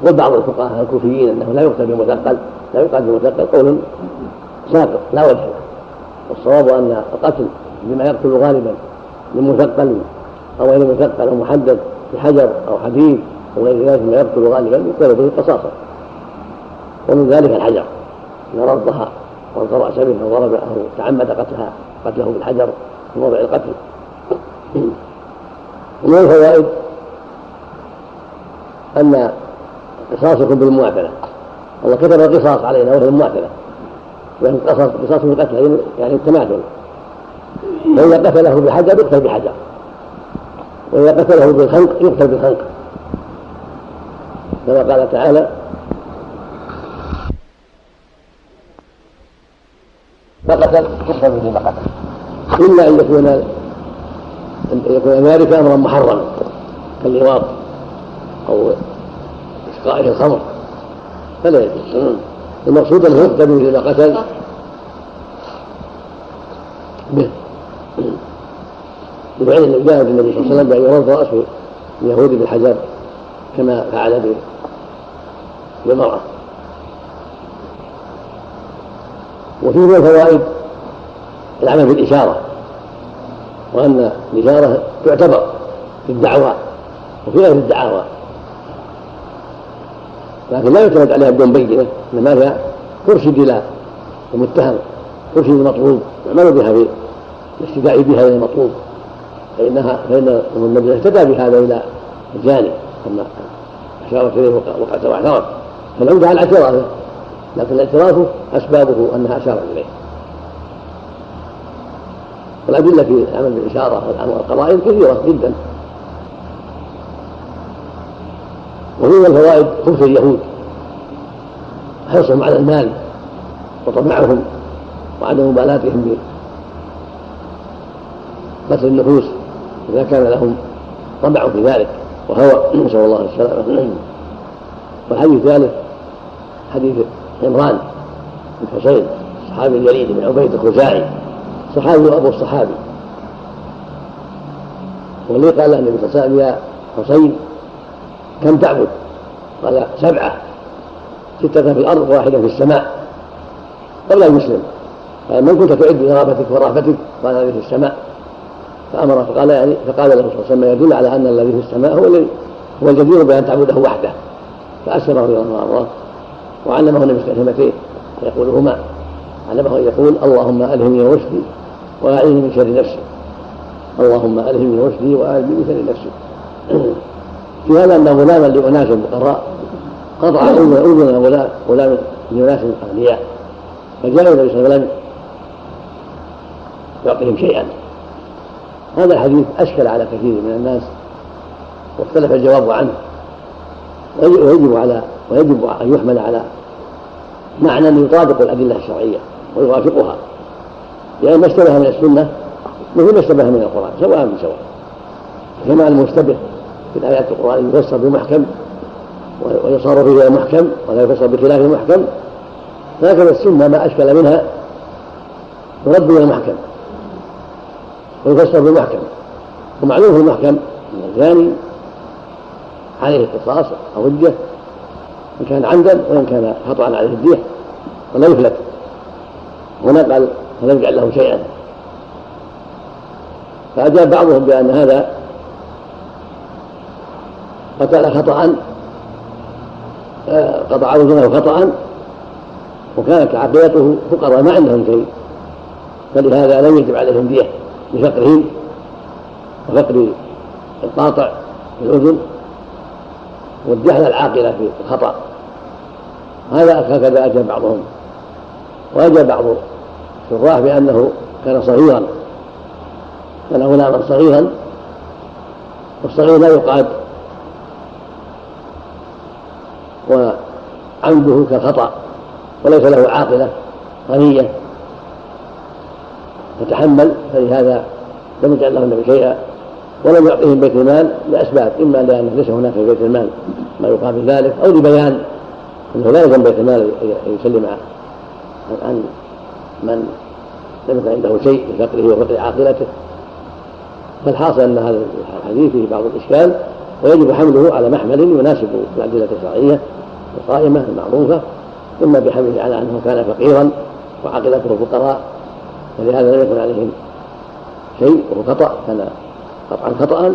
وبعض الفقهاء الكوفيين أنه لا يقتل بمثقل لا يقتل بمثقل قول ساقط لا وجه له. والصواب أن القتل بما يقتل غالبا من مثقل أو غير مثقل أو محدد بحجر أو حديد أو غير ذلك مما يقتل غالبا يقتل به قصاصا ومن ذلك الحجر. إن ردها والقى راس به أو ضرب أو تعمد قتلها قتله بالحجر في موضع القتل. ومن الفوائد أن قصاص يكون بالمماثلة الله كتب القصاص علينا وهي المماثلة يعني قصاص قصاص القتل يعني التماثل فإذا قتله بحجر يقتل بحجر وإذا قتله بالخنق يقتل بالخنق. كما قال تعالى فقتل يقتل به ما قتل إلا أن يكون أن يكون ذلك أمرا محرما كاللواط أو إسقائه الخمر. فلا يجوز. المقصود أنه يقتل به إذا قتل. به. وبعدين جاء النبي صلى الله عليه وسلم بأن يرد رأسه اليهود بالحجر كما فعل بالمرأة وفيه من الفوائد العمل بالإشارة وأن الإشارة تعتبر في الدعوى وفي غير الدعاوى. لكن لا يعتمد عليها بدون بينة إنما هي ترشد إلى المتهم ترشد المطلوب يعمل بها في الاهتداء بها إلى المطلوب. فإنها فإن النبي اهتدى بهذا إلى الجانب كما أشارت إليه وقعت واعترف فالعودة على اعترافه لكن الاعتراف أسبابه أنها أشارت إليه. والأدلة في العمل بالإشارة والقرائن كثيرة جدا. وفي من الفوائد خبث اليهود. حرصهم على المال وطمعهم وعدم مبالاتهم بقتل النفوس إذا كان لهم طمع في ذلك. وهوى نسأل الله السلامة. والحديث الثالث حديث عمران بن حسين الصحابي الجليل بن عبيد الخزاعي صحابي أبو الصحابي. واللي قال النبي صلى الله عليه وسلم يا حسين كم تعبد؟ قال سبعة. ستة في الأرض وواحدة في السماء. قبل أن يسلم قال من كنت تعد بغرابتك ورأفتك؟ قال الذي في السماء. فأمر فقال يعني فقال له صلى الله عليه وسلم يدل على أن الذي في السماء هو الذي هو الجدير بأن تعبده وحده. فأسلمه رضي الله عنه وعلمه النبي كلمتين يقولهما علمه أن يقول اللهم ألهمني رشدي وأعيني من شر نفسي. اللهم ألهمني رشدي وأعيني من شر نفسي. في هذا أن غلاما لأناس فقراء. قطع أذن غلام لأناس أغنياء. فجاء النبي صلى الله عليه وسلم يعطيهم شيئا. هذا الحديث أشكل على كثير من الناس واختلف الجواب عنه. ويجب على ويجب أن يحمل على معنى يطابق الأدلة الشرعية ويوافقها. لأن ما اشتبه من السنة مثل ما اشتبه من القرآن سواء بسواء كما المشتبه في الآيات القرآن يفسر بمحكم ويصار فيه محكم ولا يفسر بخلاف المحكم. هكذا السنة ما أشكل منها يرد إلى المحكم. ويفسر بالمحكم. ومعلوم في المحكم أن الزاني عليه القصاص أو الدية إن كان عمدا وإن كان خطأ عليه الدية ولا يفلت. هنا قال فلم يجعل له شيئا؟ فأجاب بعضهم بأن هذا قتل خطأ آه، قطع وزنه خطأ وكانت عقيدته فقراء ما عندهم شيء. فلهذا لم يجب عليهم دية لفقرهم وفقر القاطع في الأذن. والجهل العاقلة في الخطأ. هذا هكذا أجاب بعضهم. وأجاب بعض الشراح بأنه كان صغيرا. كان غلاما صغيرا. والصغير لا يقعد. وعمده كالخطأ وليس له عاقلة غنية تتحمل فلهذا لم يجعل له النبي شيئا. ولم يعطيهم بيت المال لأسباب إما لأنه ليس هناك في بيت المال ما يقابل ذلك أو لبيان أنه لا يلزم بيت المال أن يسلم عن من لم يكن عنده شيء لفقره وفقر عاقلته. فالحاصل أن هذا الحديث فيه بعض الإشكال ويجب حمله على محمل يناسب الأدلة الشرعية القائمة المعروفة إما بحمله على أنه كان فقيرا وعاقلته فقراء ولهذا لم يكن عليهم شيء وهو خطأ كان قطعا خطأ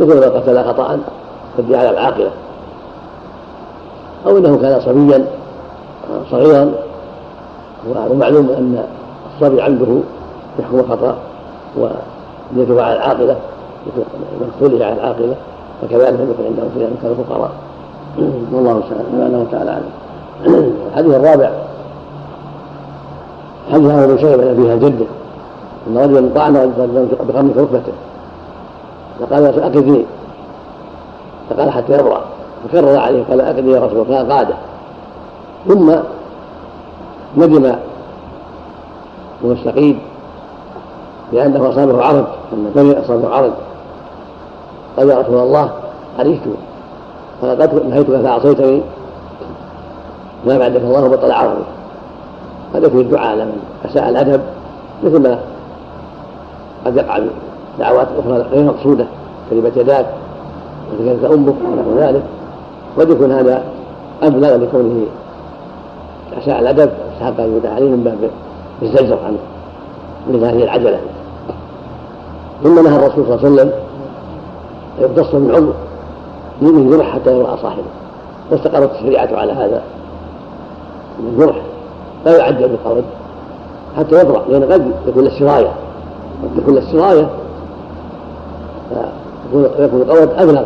مثل ما قتل خطأ فدي على العاقلة. أو أنه كان صبيا صغيرا. ومعلوم أن الصبي عنده يحكم خطأ ويجب على العاقلة مقتوله على العاقلة. فكذلك لم يكن عندهم شيء كانوا فقراء *coughs* والله سبحانه وتعالى أعلم. الحديث الرابع حديث عن ابي شيبه فيها جده إن رجلا طعن بقرن في ركبته. فقال أقذني فقال حتى يبرأ فكرر عليه قال أقذني يا رسول الله. فقاده ثم ندم. المستقيم لأنه أصابه عرض. أن بني أصابه عرض. قال يا رسول الله عرفت فقد نهيتك فعصيتني ما بعدك الله بطل عرضي. هذا فيه الدعاء لمن أساء الأدب مثل ما قد يقع دعوات أخرى غير مقصودة كلمة يداك وكذلك أمك ونحو ذلك. قد يكون هذا أبلغ لكونه أساء الأدب استحق أن يدعى عليه من باب الزجر عنه من هذه العجلة. ثم نهى الرسول صلى الله عليه وسلم يقتص من عمر من جرح حتى يرى صاحبه. واستقرت الشريعة على هذا. من الجرح لا يعجل بالقرض حتى يبرأ لأن قد يكون السراية قد تكون السراية فيكون القرض أبلغ.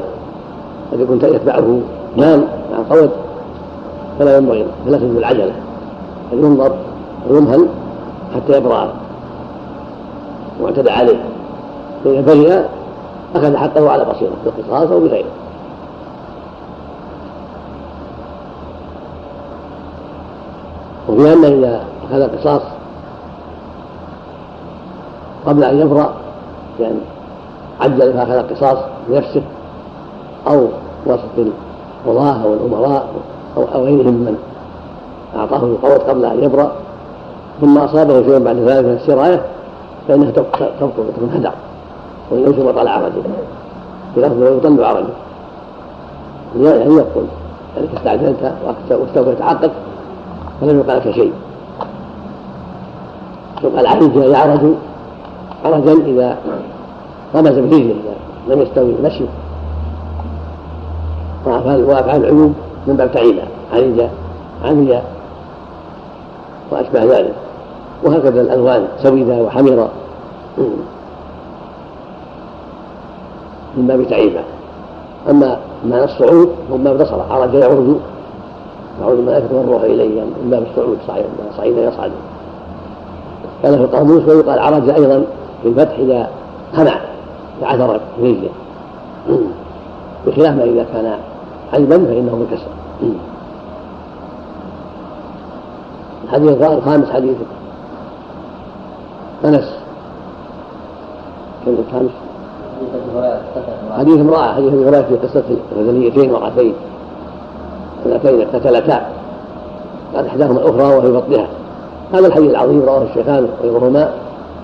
قد يكون يتبعه مال مع القرض فلا ينبغي فلا تجوز العجلة. بل ينظر؟ ويمهل حتى يبرأ واعتدى عليه. فإذا برئ أخذ حقه على بصيرة بالقصاص أو بغيره. وفي أن إذا أخذ القصاص قبل أن يبرأ يعني عجل فأخذ القصاص بنفسه أو وسط القضاة أو الأمراء أو غيرهم من أعطاه القوت قبل أن يبرأ. ثم أصابه شيء بعد ذلك من السراية فإنها تبطل وتكون هدر وإن ثم طلع رجل بلفظ ويطل رجل يعني يقول يعني استعجلت واستوفيت حقك فلم يقال لك شيء. يقال عليك يعرج عرجا إذا رمز برجله اذا لم يستوي المشي وافعال العيوب من باب تعيبها علج عمي وأشبه ذلك. وهكذا الألوان سويدة وحميرة. من باب تعيبها أما معنى الصعود هو من باب نصر عرج يعرج يعود الملائكة والروح يعني من باب الصعود. صعيد صعيد يصعد. كان في القاموس ويقال عرج أيضا في الفتح إذا خنع تعثر برجله بخلاف ما إذا كان عيبا فإنه بالكسر الحديث الخامس حديث. أنس. كم الخامس؟ حديث امرأة حديث أبي هريرة في قصة الغزليتين وقعتين اللتين اقتتلتا. قال إحداهما الأخرى وفي بطنها. هذا الحديث العظيم رواه الشيخان وغيرهما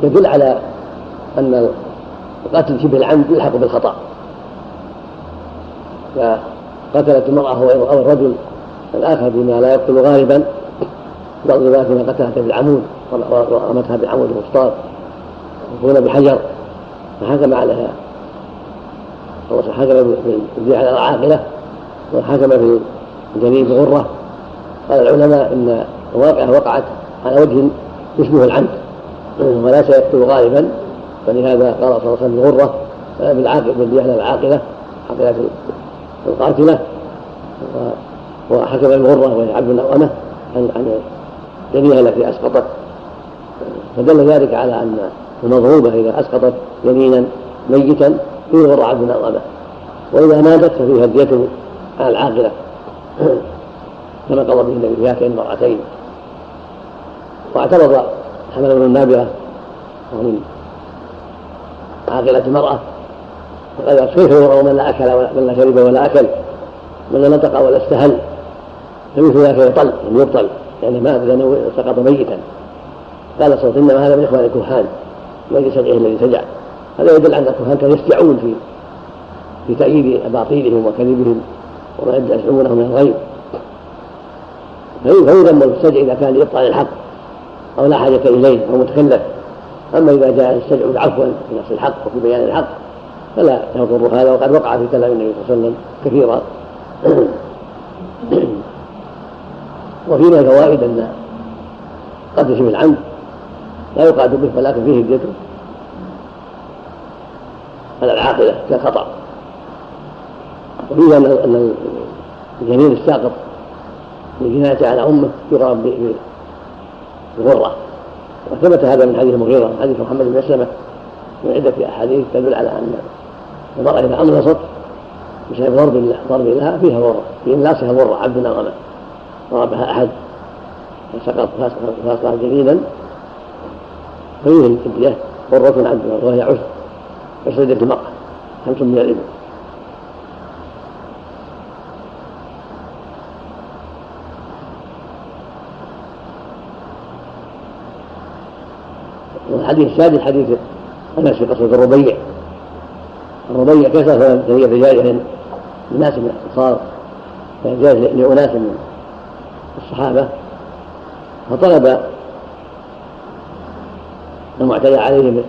يدل على أن القتل شبه العمد يلحق بالخطأ. فقتلت المرأة أو الرجل الآخر بما لا يقتل غالبا بعض الروايات انها قتلت بالعمود ورمتها بالعمود المسطار يكون بحجر. فحكم عليها. الله حكم بالبيع على العاقلة وحكم في جنين بغرة قال العلماء إن الواقعة وقعت على وجه يشبه العمد ولا سيقتل غالبا فلهذا قال صلى الله عليه وسلم بغرة بالعاقل بالديانة العاقلة عاقلة القاتلة. وحكم الغرة وهي عبد النوامة عن عن جنيها التي أسقطت. فدل ذلك على أن المضروبة إذا أسقطت جنينا ميتا يغر عبد النوامة وإذا ماتت ففيها الدية على العاقلة. *clears throat* كما قضى به النبي في هاتين المرأتين. واعترض حمل بن النابغة ومن عاقلة المرأة. فقال كيف يرى من لا أكل ولا من لا شرب ولا أكل من لا نطق ولا استهل. فمثل ذلك يطل يعني يبطل يعني مات لأنه سقط ميتا. قال صلى إنما هذا من إخوان الكهان من سجعه الذي سجع. هذا يدل أن الكهان كانوا يستعون في في تأييد أباطيلهم وكذبهم وما يزعمونه من الغيب. فيذم المستدعي إذا كان لابطال الحق أو لا حاجة إليه أو متكلف أما إذا جاء يستدعو عفوا في نفس الحق وفي بيان الحق فلا يضر هذا وقد وقع في كلام النبي صلى الله عليه وسلم كثيرا. *clears throat* وفينا فوائد أن قد شبه العمد لا يقعد به ولكن فيه الذكر على العاقلة كالخطأ وفيه أن الجنين الساقط بالجناية على أمه يضرب بغره وثبت هذا من حديث المغيره حديث محمد بن مسلمه من عدة أحاديث تدل على أن المرأة إذا أملصت بسبب ضرب الله ضرب الله فيها ضرر في إملاصها ضرر عبد أو أمة ضربها أحد. فسقط فاسقط جديدا. فيه الفدية غرة عبد وهي عشر. عشر المرأة. خمس من الإبل والحديث السادس حديث انس في قصة الربيع. الربيع كسر فهي بجائه لناس من الأنصار. فجاء لأناس من الصحابة. فطلب المعتدى عليهم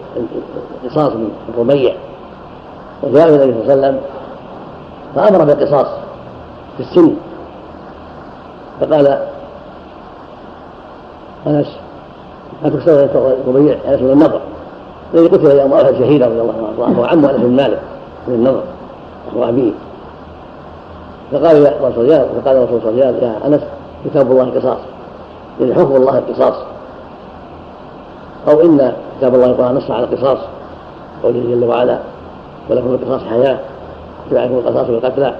القصاص من الربيع. وجاء النبي صلى الله عليه وسلم فأمر بالقصاص في السن. فقال أنس تكسر الربيع انس بن النضر الذي قتل يوم احد شهيدا رضي الله عنه وهو عمه انس بن مالك بن النضر وهو ابيه فقال يا رسول الله فقال صلى الله يا أنس كتاب الله القصاص يعني حكم الله القصاص أو إن كتاب الله القران نص على القصاص قوله جل وعلا ولكم القصاص حياة يعرفون القصاص بالقتلى.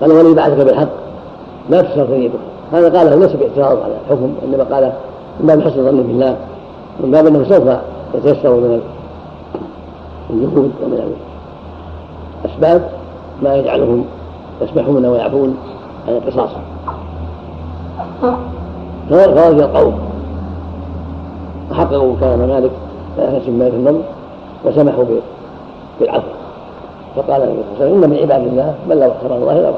قال ولي بعثك بالحق لا تسر ثنيتك هذا قاله ليس باعتراض على الحكم إنما قاله من باب حسن الظن بالله من باب إنه سوف يتيسر من الجهود ومن الأسباب ما يجعلهم يسمحون ويعفون عن القصاص. فرضي القوم وحققوا كلام مالك لا من مالك النظر وسمحوا بالعفو. فقال النبي صلى الله عليه وسلم إن من عباد الله من لو احترم الله. لا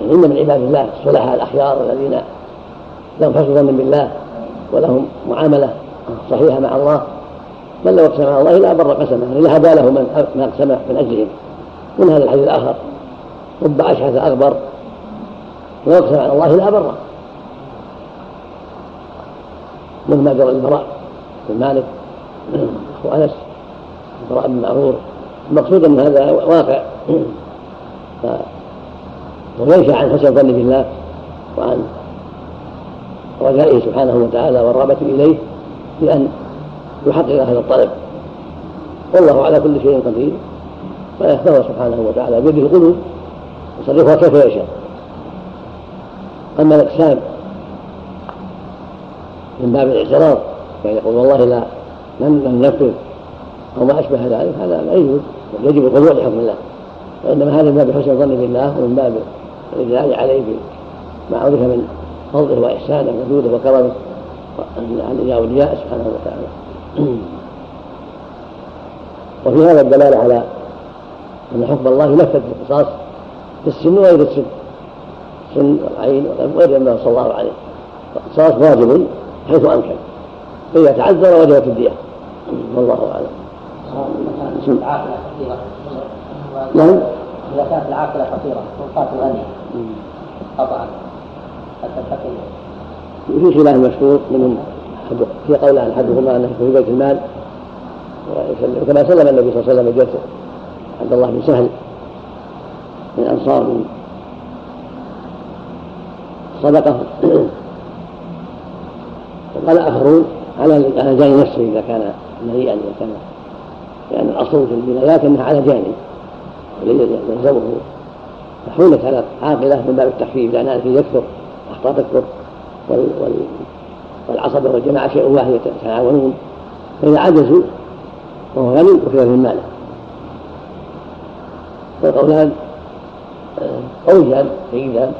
إن من عباد الله الصلحاء الأخيار الذين لهم حسن ظن بالله ولهم معاملة صحيحة مع الله. من لو اقسم على الله لا بر قسمه لهدى له من ما اقسم من أجلهم. من هذا الحديث الآخر؟ رب أشعث أكبر. لو اقسم على الله لا بره مما جرى البراء بن مالك أخو أنس البراء بن معرور المقصود ان هذا واقع. وينشا عن حسن الظن بالله وعن رجائه سبحانه وتعالى والرغبة إليه بأن يحقق هذا الطلب. والله على كل شيء قدير. فهو سبحانه وتعالى بيده القلوب يصرفها كيف يشاء. أما الإقسام من باب الاعتراض يعني يقول والله لا لن ننفذ أو ما أشبه ذلك هذا لا يجوز يجب الخضوع لحكم الله. وإنما هذا من باب حسن الظن بالله ومن باب الإدلال عليه بما عرف من فضله وإحسانه وجوده وكرمه عن أولياء سبحانه وتعالى. *clears throat* وفي هذا الدلالة على أن حكم الله نفذ في القصاص في السن وغير السن. السن والعين وغير ما صلى الله عليه. القصاص واجب حيث أمكن. فإذا تعذر وجبت الدية. والله أعلم. نعم. إذا كانت العاقلة فقيرة والقاتل غني قطعا في خلاف مشهور من في قول عن احدهما أنه في بيت المال. كما سلم النبي صلى الله عليه وسلم جد عبد الله بن سهل من الانصار من صدقه. وقال أخرون على على جاني نفسه إذا كان مريئا إذا كان لأن الاصل في البنايات إنها على جاني. يلزمه فحولت على عاقله من باب التخفيف لأن فيه يكثر الاخطاء تكثر وال وال والعصبه والجماعة شيء واحد يتعاونون فإذا عجزوا وهو غني وكذا من ماله. والقولان قويان جيدان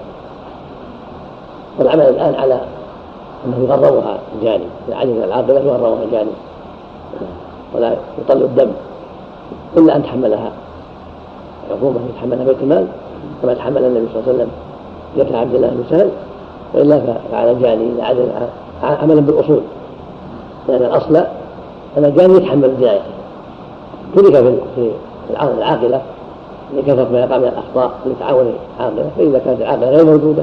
والعمل الآن على أنه يغرمها الجاني إذا عجز العاقله يغرمها الجاني ولا يطل الدم إلا أن تحملها. عقوبه يتحملها بيت المال كما تحمل النبي صلى الله عليه وسلم ذكر عبد الله بن سهل وإلا فعلى الجاني عدل عملا بالأصول. لأن الأصل أن الجاني يتحمل الجنايه ترك في العاقلة لكثره ما يقع من الأخطاء لتعاون العاقلة فإذا كانت العاقلة غير موجودة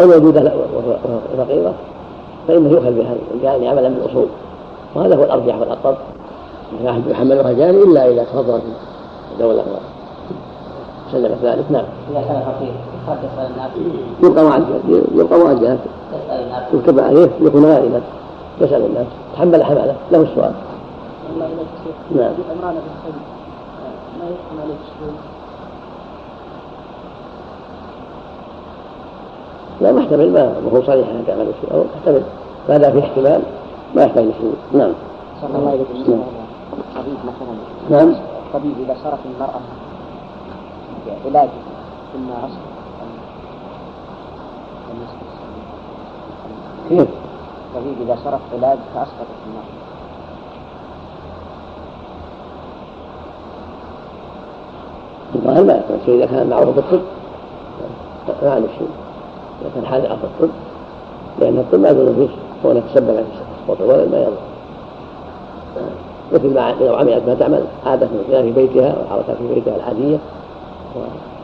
أو موجودة فقيرة فإنه يؤخذ بها الجاني عملا بالأصول. وهذا هو الأرجح والأقرب. يحملها الجاني إلا إذا تفضلت الدولة سلم ذلك. نعم. إذا كان فقير يسأل الناس. يبقى يبقى مؤجل يكتب عليه يكون غائبا. يسأل الناس. تحمل حمله له السؤال. الله شيخ نعم. عمران بن ما يحكم عليه الشهود لا محتمل ما هو صريح انك تعمل شيء أو محتمل ما دام في احتمال. ما يحتاج لشهود نعم. صلى الله عليه وسلم. الطبيب مثلا. نعم. الطبيب إذا صرف المرأة علاج ثم أسقط كيف؟ الطبيب إذا صرف علاج فأسقطت المرأة الظاهر ما يكون شيء اذا كان معروف بالطب ما عنده شيء إذا كان حاذق في الطب لأن الطب ما يضر فيه كونك تسبب في سقوط الولد ما يضر. مثل ما لو عملت ما تعمل عادة في بيتها وحركات في بيتها العادية.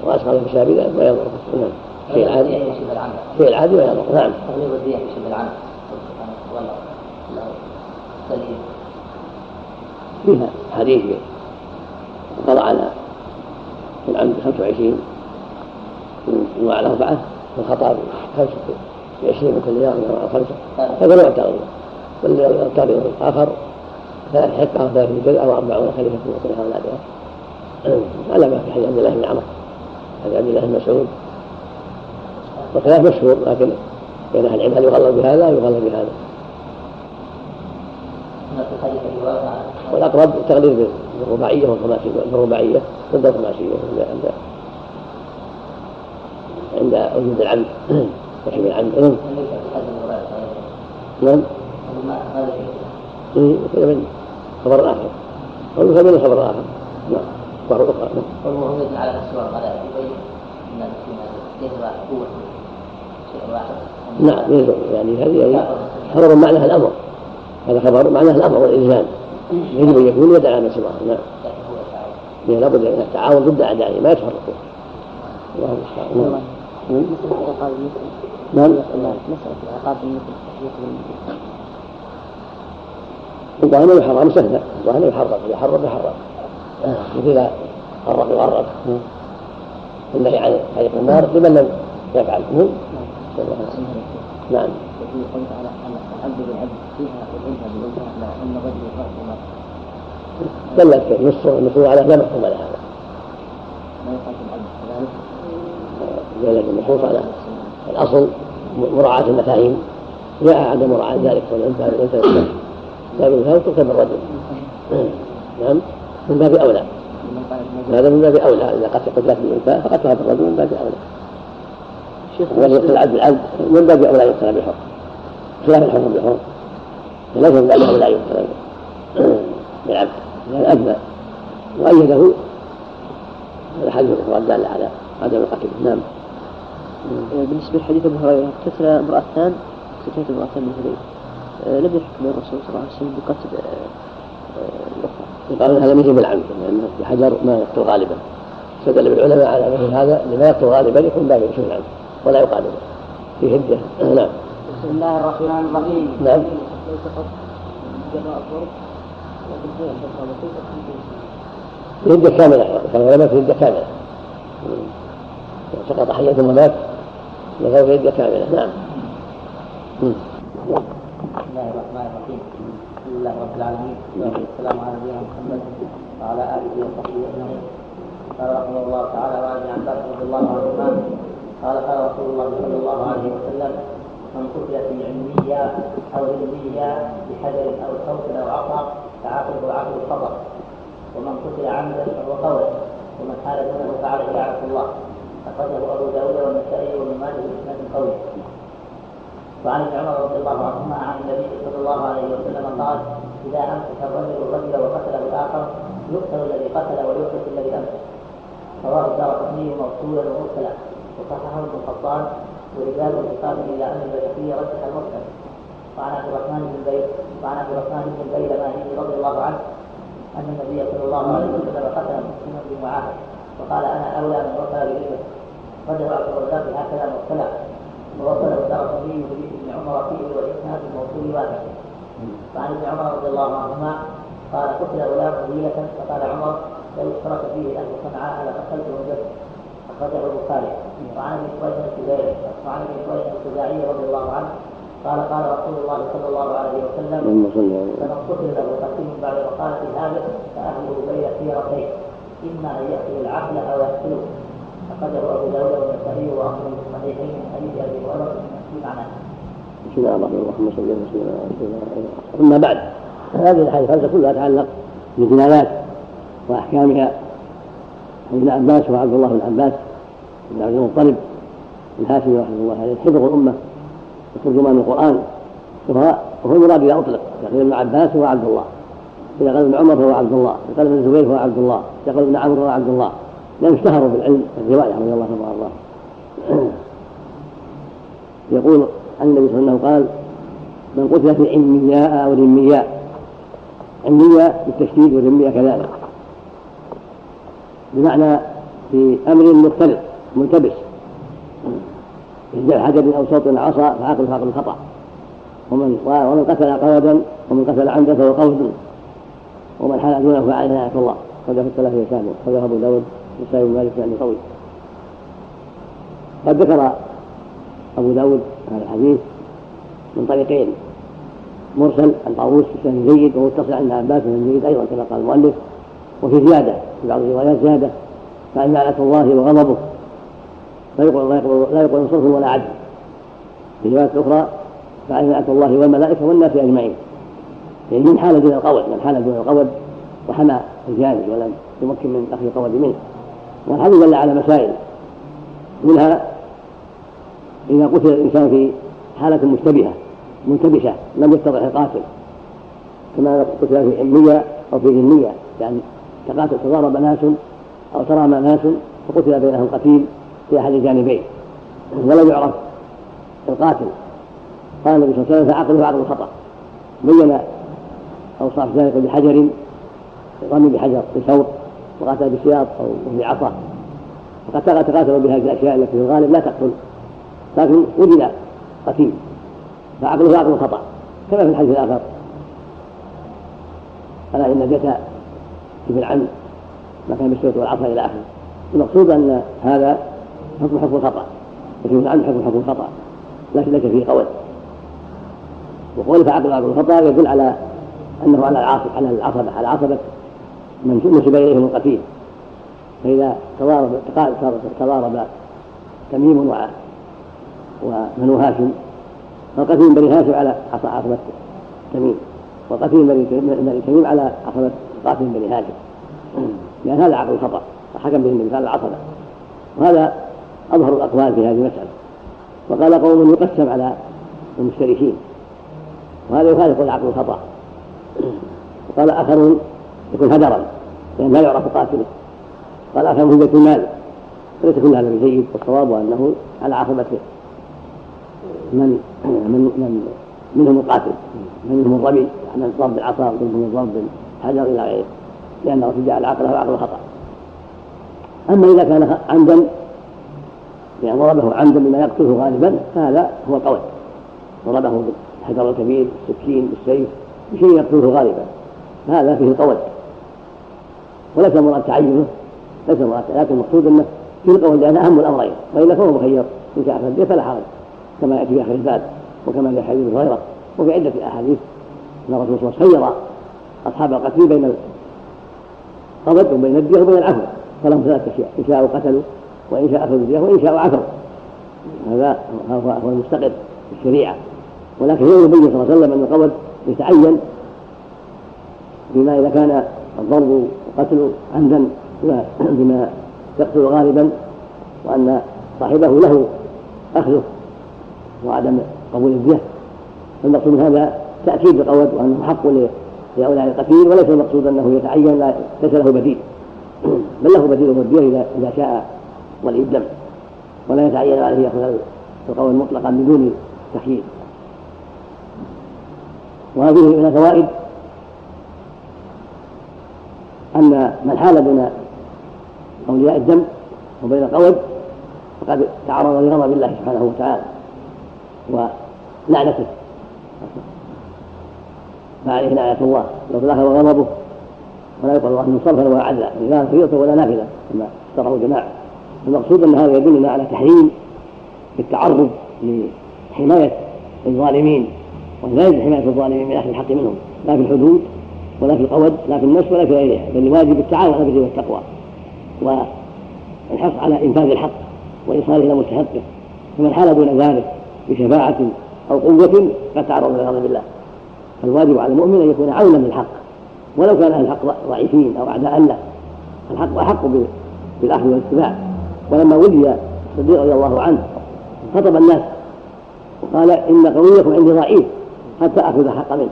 وأسقط في شابه ذلك ما يضر نعم شيء العادي شيء العادي ما يضر نعم. تغليظ الدية يشبه العمل لا سليم فيها حديث قضى على العمد 25 وعلى أربعة والخطأ خمسة في 20 من كل يوم أو خمسة هذا نوع تغليظ والتغليظ الآخر ثلاث حقة أو ثلاث جزء أو أربعون خليفة من صلح أولادها على ما في حديث عبد الله بن عمر. حديث عبد الله بن مسعود. وخلاف مشهور لكن بين أهل العلم هل يغلظ بهذا؟ أو يغلظ بهذا. والأقرب تغليظ بالرباعية والخماسية بالرباعية ضد الخماسية عند عند وجود العمد وشبه العمد نعم. نعم. إيه، خبر أو يؤخذ من خبر آخر. نعم. أخرى والمهم على يبين إن شيء واحد. نعم يلزم يعني هذه خبر معناها الأمر. هذا خبر معناه الأمر والإلزام. يجب أن يكون يد على سواء نعم. لكن تعالى يعني لابد من التعاون ضد أعدائه ما يتفرقون. الله المستعان. نعم. مسألة عقاب المسلم نعم. مسألة عقاب المسلم الظاهر انه يحرم سهله الظاهر يحرم إذا حرم يحرم مثل اذا غرق يغرق النهي عن حريق النار لمن لم يفعل. نعم نعم. وفي قوله تعالى العبد بالعبد فيها والأنثى بالأنثى لا أن الرجل يفرق المرأة دلت نصه النصوص على لا مفهوم لهذا ما يقال العبد كذلك دلت النصوص على الأصل مراعاة المفاهيم. جاء عدم مراعاة ذلك والانثى بالانثى لا بالانثى وتركب الرجل نعم. من باب في هذا من باب أولى. إذا قتلت قتلت بالانثى فقتلها بالرجل من باب أولى. شيخ العبد بالعبد من باب أولى يقتل بالحر خلاف الحكم بالحر ليس من باب أولى يقتل *clears throat* بالعبد. لأن ادنى وأيده الحديث الأخرى الدالة على عدم القتل. نعم. بالنسبة لحديث أبو هريرة قتل امرأتان قتلت امرأتان من هذيل لم يحكم الرسول صلى الله عليه وسلم بقتل آه، آه، الأخرى يقال هذا مثل بالعمد لأنه بحجر ما يقتل غالبا. استدل بالعلماء على مثل هذا لما يقتل غالبا يكون باب شبه العمد ولا يقال. في هده نعم. بسم الله الرحمن الرحيم. نعم. هده كاملة كان العلماء في هده كاملة. سقط حيا ثم مات له في هده كاملة. نعم. بسم الله الرحمن الرحيم. لله رب العالمين. والسلام على نبينا محمد وعلى آله وصحبه أجمعين. قال رحمه الله تعالى وعن ابن عباس رضي الله عنهما قال قال رسول الله صلى الله عليه وسلم من قتل في علمية أو علمية بحجر أو صوت أو عصا فعاقبه عقل الخطر ومن قتل عمدا فهو قول ومن حال دونه فعليه لعنة الله. أخرجه أبو داود والنسائي وابن ماجه بإسناد قوي. وعن ابن عمر رضي الله عنهما عن النبي صلى الله عليه وسلم قال إذا أمسك الرجل الرجل وقتله الآخر يقتل الذي قتل ويحرق الذي أمسك. رواه الدار قطني موصولا ومرسلا. وصححه ابن قطان ورجال انتقال إلى ان البيهقي رجح المرسل. وعن عبد الرحمن بن بيت وعن عبد الرحمن بن بيلماني رضي الله عنه أن النبي صلى الله عليه وسلم قتل مسلما بمعاهد وقال أنا أولى من قتل بذمه رجع عبد الرزاق هكذا مرسلا ووصله الدرقطني بحديث ابن عمر فيه والاسناد الموصول واحد وعن ابن عمر رضي الله عنهما قال قتل غلام طويلة فقال عمر لو اشترك فيه أهل صنعاء لقتلته الجد أخرجه البخاري. وعن ابي سويد الخزاعي وعن ابي سويد الخزاعي رضي الله عنه قال قال رسول الله صلى الله عليه وسلم فمن قتل له قتيل بعد وقالة هذا فأهله بين خيرتين إما أن يقتل العقل أو يقتله. أخرجه أبو داود والنسائي وأخرجه في الصحيحين من حديث أبي هريرة. بسم الله الرحمن الرحيم. اللهم صل على سيدنا محمد. أما بعد هذه الأحاديث الخمسه كلها تتعلق بالجنايات وأحكامها. عن ابن عباس وعبد الله بن عباس بن عبد المطلب الهاشمي رحمه الله عليه. حفظ الأمة وترجمان القرآن. وهو المراد اذا اطلق يقول ابن عباس هو عبد الله. إذا قال ابن عمر فهو عبد الله. إذا قال ابن الزبير فهو عبد الله. إذا قال ابن عمرو فهو عبد الله. لأنهم اشتهروا بالعلم الرواية رضي الله عنه وأرضاه. يقول عن النبي صلى الله عليه وسلم قال من قتل في علمياء أو ذمياء علمياء بالتشديد وذمياء كذلك. بمعنى في أمر مختلف ملتبس. إحدى حجر أو صوت عصا فعقل فعقل خطأ ومن ومن قتل قودا ومن قتل عمدا فهو قود. ومن حال دونه فعليه لعنة الله. قد في الثلاثة كامل خرجه أبو داود. وسائل مالك يعني طويل قد ذكر أبو داود هذا الحديث من طريقين. مرسل عن طاووس بسند جيد ومتصل عن عباس بن جيد أيضا كما قال المؤلف وفي زيادة في بعض الروايات زيادة. فإن لعنة الله وغضبه. لا يقول لا يقول لا صرف ولا عدل. في رواية أخرى فإن لعنة الله والملائكة والناس أجمعين. يعني من حال دون القول من حال دون القول وحمى الجاني ولم يمكن من أخذ القول منه. والحديث دل على مسائل. منها إذا قتل الإنسان في حالة مشتبهة منتبشة لم يتضح القاتل كما قتل في علمية أو في ذمية يعني تقاتل تضارب ناس أو ترامى ناس فقتل بينهم قتيل في أحد الجانبين. ولم يعرف القاتل. قال النبي صلى الله عليه وسلم فعقله عقل الخطأ. بين أوصاف ذلك بحجر رمي بحجر بثوب. وقاتل بسياط أو بعصا وقد تقاتلوا بهذه الأشياء التي في الغالب لا تقتل. لكن وجد قتيل. فعقله عقل خطا كما في الحديث الآخر. ألا إن الجتا في العم ما كان بالسيوط والعصا إلى آخره. المقصود أن هذا حكم حكم الخطأ. وفي العم حكم حكم الخطأ. لكن ليس فيه قول. وقول فعقل عقل الخطأ يدل على أنه على العاصب على العصبه على عصبه من نسب اليهم القتيل. فإذا تضارب تضارب تميم وبنو هاشم فالقتيل بني هاشم على عصبة تميم والقتيل من بني تميم على عصبة قاتل بني هاشم. لأن هذا عقل خطأ وحكم به النبي على العصبة. وهذا أظهر الأقوال في هذه المسألة. وقال قوم يقسم على المشتركين. وهذا يخالف العقل الخطأ. وقال آخرون يكون هدرا لأن لا يعرف قاتله. قال آخرون في بيت المال؟ وليس كل هذا بجيد والصواب أنه على عصبة من من من منهم القاتل منهم الرمي من ضرب العصا ومنهم ضرب الحجر إلى غيره لأنه ارتجاع العقل هو عقل خطأ. أما إذا كان عمدا يعني ضربه عمدا بما يقتله غالبا فهذا هو القول ضربه بالحجر الكبير بالسكين بالسيف بشيء يقتله غالبا. هذا فيه القول وليس مراد تعينه ليس مراد لكن المقصود أنه القول لأن أهم الأمرين وإلا فهو مخير إن شاء فلا حرج كما يأتي في آخر الباب وكما في حديث هريرة وفي عدة أحاديث أن الرسول صلى الله عليه وسلم خير أصحاب القتل بين القبض وبين الدية وبين العفو فلهم ثلاث أشياء إن شاءوا قتلوا وإن شاء أخذوا الدية وإن شاءوا عفوا. هذا هو المستقر في الشريعة. ولكن يقول النبي صلى الله عليه وسلم أن القبض يتعين بما إذا كان الضرب والقتل عمدا بما يقتل غالبا وأن صاحبه له أخذه وعدم قبول الدية فالمقصود من هذا تأكيد بقول وأنه حق لهؤلاء القتيل وليس المقصود أنه يتعين ليس له بديل. *clears throat* بل له بديل الدية إذا شاء ولي الدم ولا يتعين عليه يأخذ القول مطلقا بدون تخيير وهذه من الفوائد أن من حال بين أولياء الدم وبين القود فقد تعرض لغضب الله سبحانه وتعالى ولعنته. فعليه لعنة الله. لو تلاها وغضبه ولا يقال الله صرفا ولا عدلا. لا فريضة ولا نافلة كما اشترعوا جماعة المقصود أن هذا يدلنا على تحريم التعرض لحماية للظالمين ولا يجب حماية الظالمين من أهل الحق منهم. لا في الحدود ولا في القود لا في النفس ولا في غيرها بل الواجب التعاون على البر والتقوى والحرص على إنفاذ الحق وإيصاله إلى مستحقه فمن حال دون ذلك بشفاعة أو قوة قد تعرض لغضب الله فالواجب على المؤمن أن يكون عونا للحق. ولو كان أهل الحق ضعيفين أو أعداء له الحق أحق بالأخذ والاتباع. ولما ولي الصديق رضي الله عنه خطب الناس وقال إن قويكم عندي ضعيف حتى آخذ الحق منه.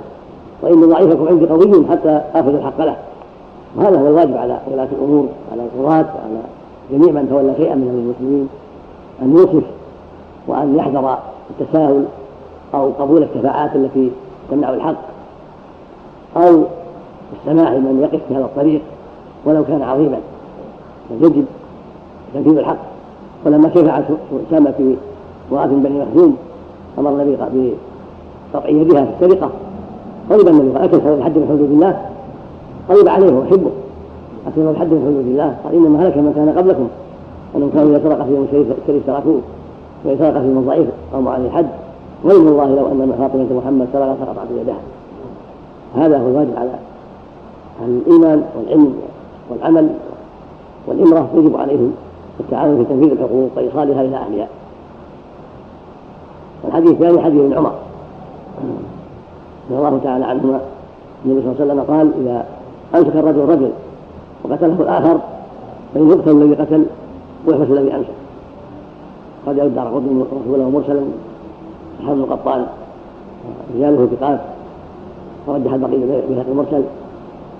وإن ضعيفكم عندي قوي حتى آخذ الحق له. وهذا هو الواجب على ولاة الأمور على القضاة وعلى جميع من تولى شيئا من المسلمين أن يوصف وأن يحذر التساهل أو قبول الشفاعات التي تمنع الحق أو السماح لمن يقف في هذا الطريق ولو كان عظيما. بل يجب تنفيذ الحق. ولما شفع أسامة في امرأة بني مخزوم أمر النبي بقطع يدها في السرقة. غضب النبي قال أكل الحد من حدود الله غضب عليه ويحبه أكل الحد من حدود الله قال إنما هلك من كان قبلكم أنهم كانوا إذا سرق فيهم شريف تركوه وإذا سرق فيهم الضعيف أو عليه الحد. وإن الله لو أن فاطمة محمد سرق سقطت يدها هذا هو الواجب على أهل الإيمان والعلم والعمل والإمرة يجب عليهم التعاون في تنفيذ الحقوق وإيصالها إلى أهلها. والحديث الثاني حديث ابن عمر. رضي الله تعالى عنهما. النبي صلى الله عليه وسلم قال إذا أمسك الرجل رجل وقتله الآخر فإن يقتل الذي قتل ويحبس الذي أمسك. قد يرد على رسوله مرسلا حمد القطان رجاله ثقات ورجح البقية بهذا المرسل.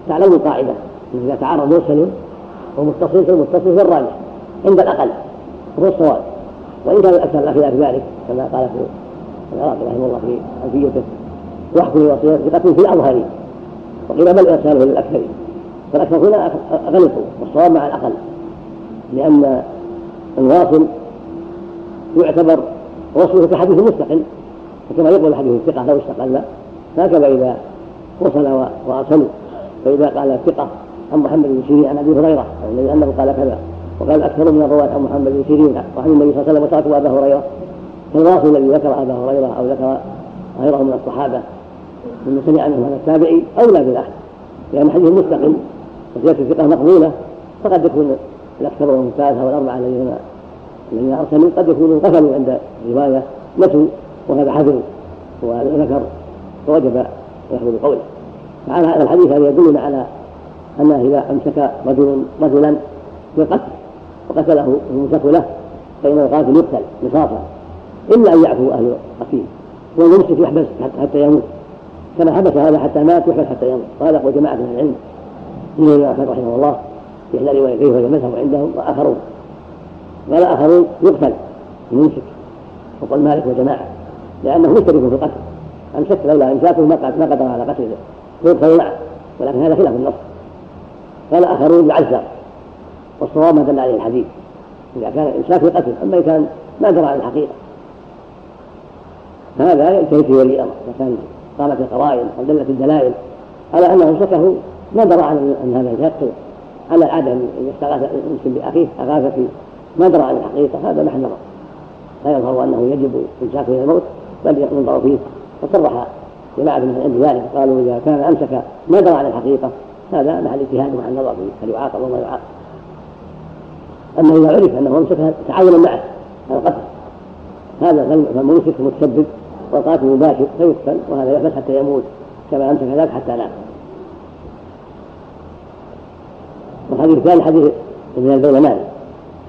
تعلموا القاعدة إذا تعارض مرسل ومتصل فالمتصل الراجح عند الأقل وهو الصواب. وإن كان الأكثر الأخلاف ذلك كما قال في العراقي رحمه الله في ألفيته. الوصية ثقة في الأظهر. وقيل بل إرساله للأكثر فالأكثر هنا غلطوا والصواب مع الأقل. لأن الواصل يعتبر وصله كحديث مستقل فكما يقول الحديث الثقة لو استقل. هكذا إذا وصل وأرسلوا. فإذا قال الثقة عن محمد بن سيرين عن أبي هريرة الذي أنه قال كذا وقال أكثر من الرواة عن محمد بن سيرين وعن النبي صلى الله عليه وسلم وتركوا أبا هريرة. فالواصل الذي ذكر أبا هريرة أو ذكر غيره من الصحابة مما سمع عنه هذا التابعي أولى بالأخذ لأن حديث مستقل وزيادة الثقة مقبولة فقد يكون الأكثر من الثالثة والأربعة الذين الذين أرسلوا قد يكونوا غفلوا عند الرواية نسوا وهذا حذر وذكر فوجب يحفظ قوله فعلى هذا الحديث هذا يدلنا على أنه إذا أمسك رجل رجلا بالقتل وقتله الممسك له فإن القاتل يقتل نصاصا إلا أن يعفو أهل القتيل والممسك يحبس حتى يموت. كما حبس هذا حتى مات يحبس حتى يموت. هو جماعة من العلم منهم الإمام أحمد رحمه الله في إحدى روايتيه وهي المذهب عندهم وآخرون. قال آخرون يقتل الممسك وقال مالك وجماعة لأنه مشترك في القتل. أمسك لولا إمساكه ما قدر على قتله. يقتل معه. ولكن هذا خلاف النص. قال آخرون يعزر والصواب ما دل عليه الحديث. إذا كان الإمساك قتل أما إذا كان ما درى عن الحقيقة. فهذا ينتهي في ولي الأمر إذا كان قامت القرائن أو دلت الدلائل على أنه امسكه ما درى عن أن هذا يقتل على العادة أن يستغاث المسلم بأخيه أغاث في ما درى عن الحقيقة هذا محل نظر لا يظهر أنه يجب إمساكه إلى الموت بل ينظر فيه. وصرح جماعة من عند ذلك قالوا إذا كان أمسك ما درى عن الحقيقة هذا محل اجتهاد مع النظر فيه. هل يعاقب وما يعاقب. أما إذا عرف أنه أمسك تعاونا معه على القتل. هذا فالممسك متسبب والقاتل مباشر فيقتل وهذا يحبس حتى يموت كما أمسك ذاك حتى نام والحديث الثاني حديث ابن البيلمان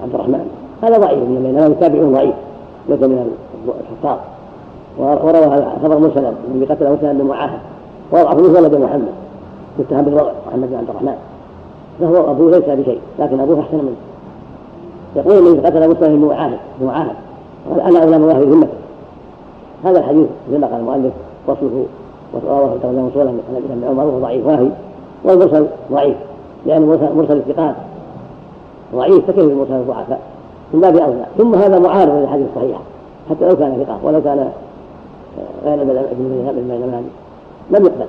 عبد الرحمن. هذا ضعيف ابن البيلمان تابع ضعيف ليس من الحفاظ وروى هذا خبر مسلم الذي قتله مسلم بن معاهد وضعه مسلم بن محمد متهم بالوضع محمد بن عبد الرحمن. فهو ابوه ليس بشيء لكن أبوه أحسن منه. يقول الذي قتل مسلم بن معاهد بن معاهد قال أنا اولى من واهب ذمته هذا الحديث مثل قال المؤلف وصله ورواه ترجمه مسؤولا عن ابن عمر وهو ضعيف. واهي والمرسل ضعيف لأن مرسل الثقات ضعيف فكيف المرسل الضعفاء من باب أولى. ثم هذا معارض للحديث الصحيحة حتى لو كان ثقة ولو كان غير ابن ابن لم يقبل.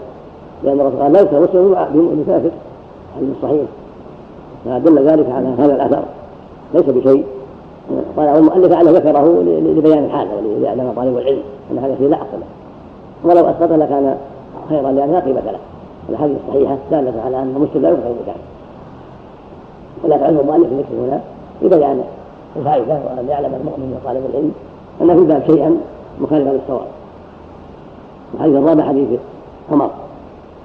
لأن الرسول قال لا مسلم بكافر حديث صحيح. فدل ذلك على هذا الأثر. ليس بشيء. والمؤلف لعله ذكره لبيان الحال وليعلم طالب العلم. أن هذا الشيء لا أصل له. ولو أسقط لكان خيرا لأن لا قيمة له. الاحاديث الصحيحه داله على أن المسلم لا يدخل المكان ولا يفعله المؤلف ذكر هنا لبيان الفائدة وأن يعلم المؤمن وطالب العلم أن في الباب شيئا مخالفا للصواب. الحديث الرابع حديث عمر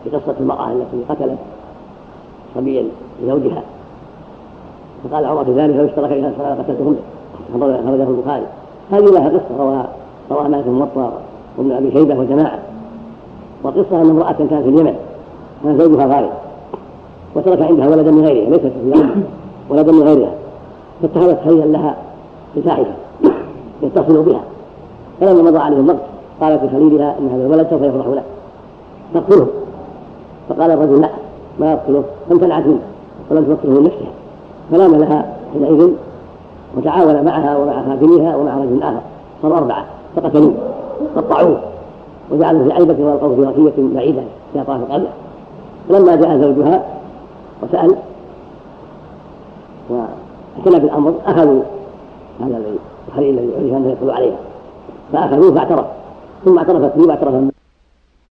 في قصة المرأة التي قتلت صبيا لزوجها. فقال عمر في ذلك لو اشترك إلى الصلاه قتلتهم خرجه البخاري. هذه لها قصة رواها رواها مالك الموطا وابن أبي شيبة وجماعة. وقصة أن امرأة كانت في اليمن كان زوجها غارب وترك عندها ولدا من غيرها ليست في ولدا من غيرها. فاتخذت خيرا لها بفاحشه يتصل بها. فلما مضى عليه الوقت قالت لخليلها إن هذا الولد سوف يفرح له. فاقتله. فقال الرجل لا ما يقتله فامتنعت منه ولم تقتله من نفسها فلام لها حينئذ وتعاون معها ومع خادمها ومع رجل آخر صاروا اربعه فقتلوه قطعوه وجعلوا في عيبه وألقوه في رقية بعيدة في اطراف القريه فلما جاء زوجها وسأل واعتنى بالأمر أخذوا هذا الخليل الذي عرف انه يدخل عليها فأخذوه فاعترف ثم اعترفت به واعترف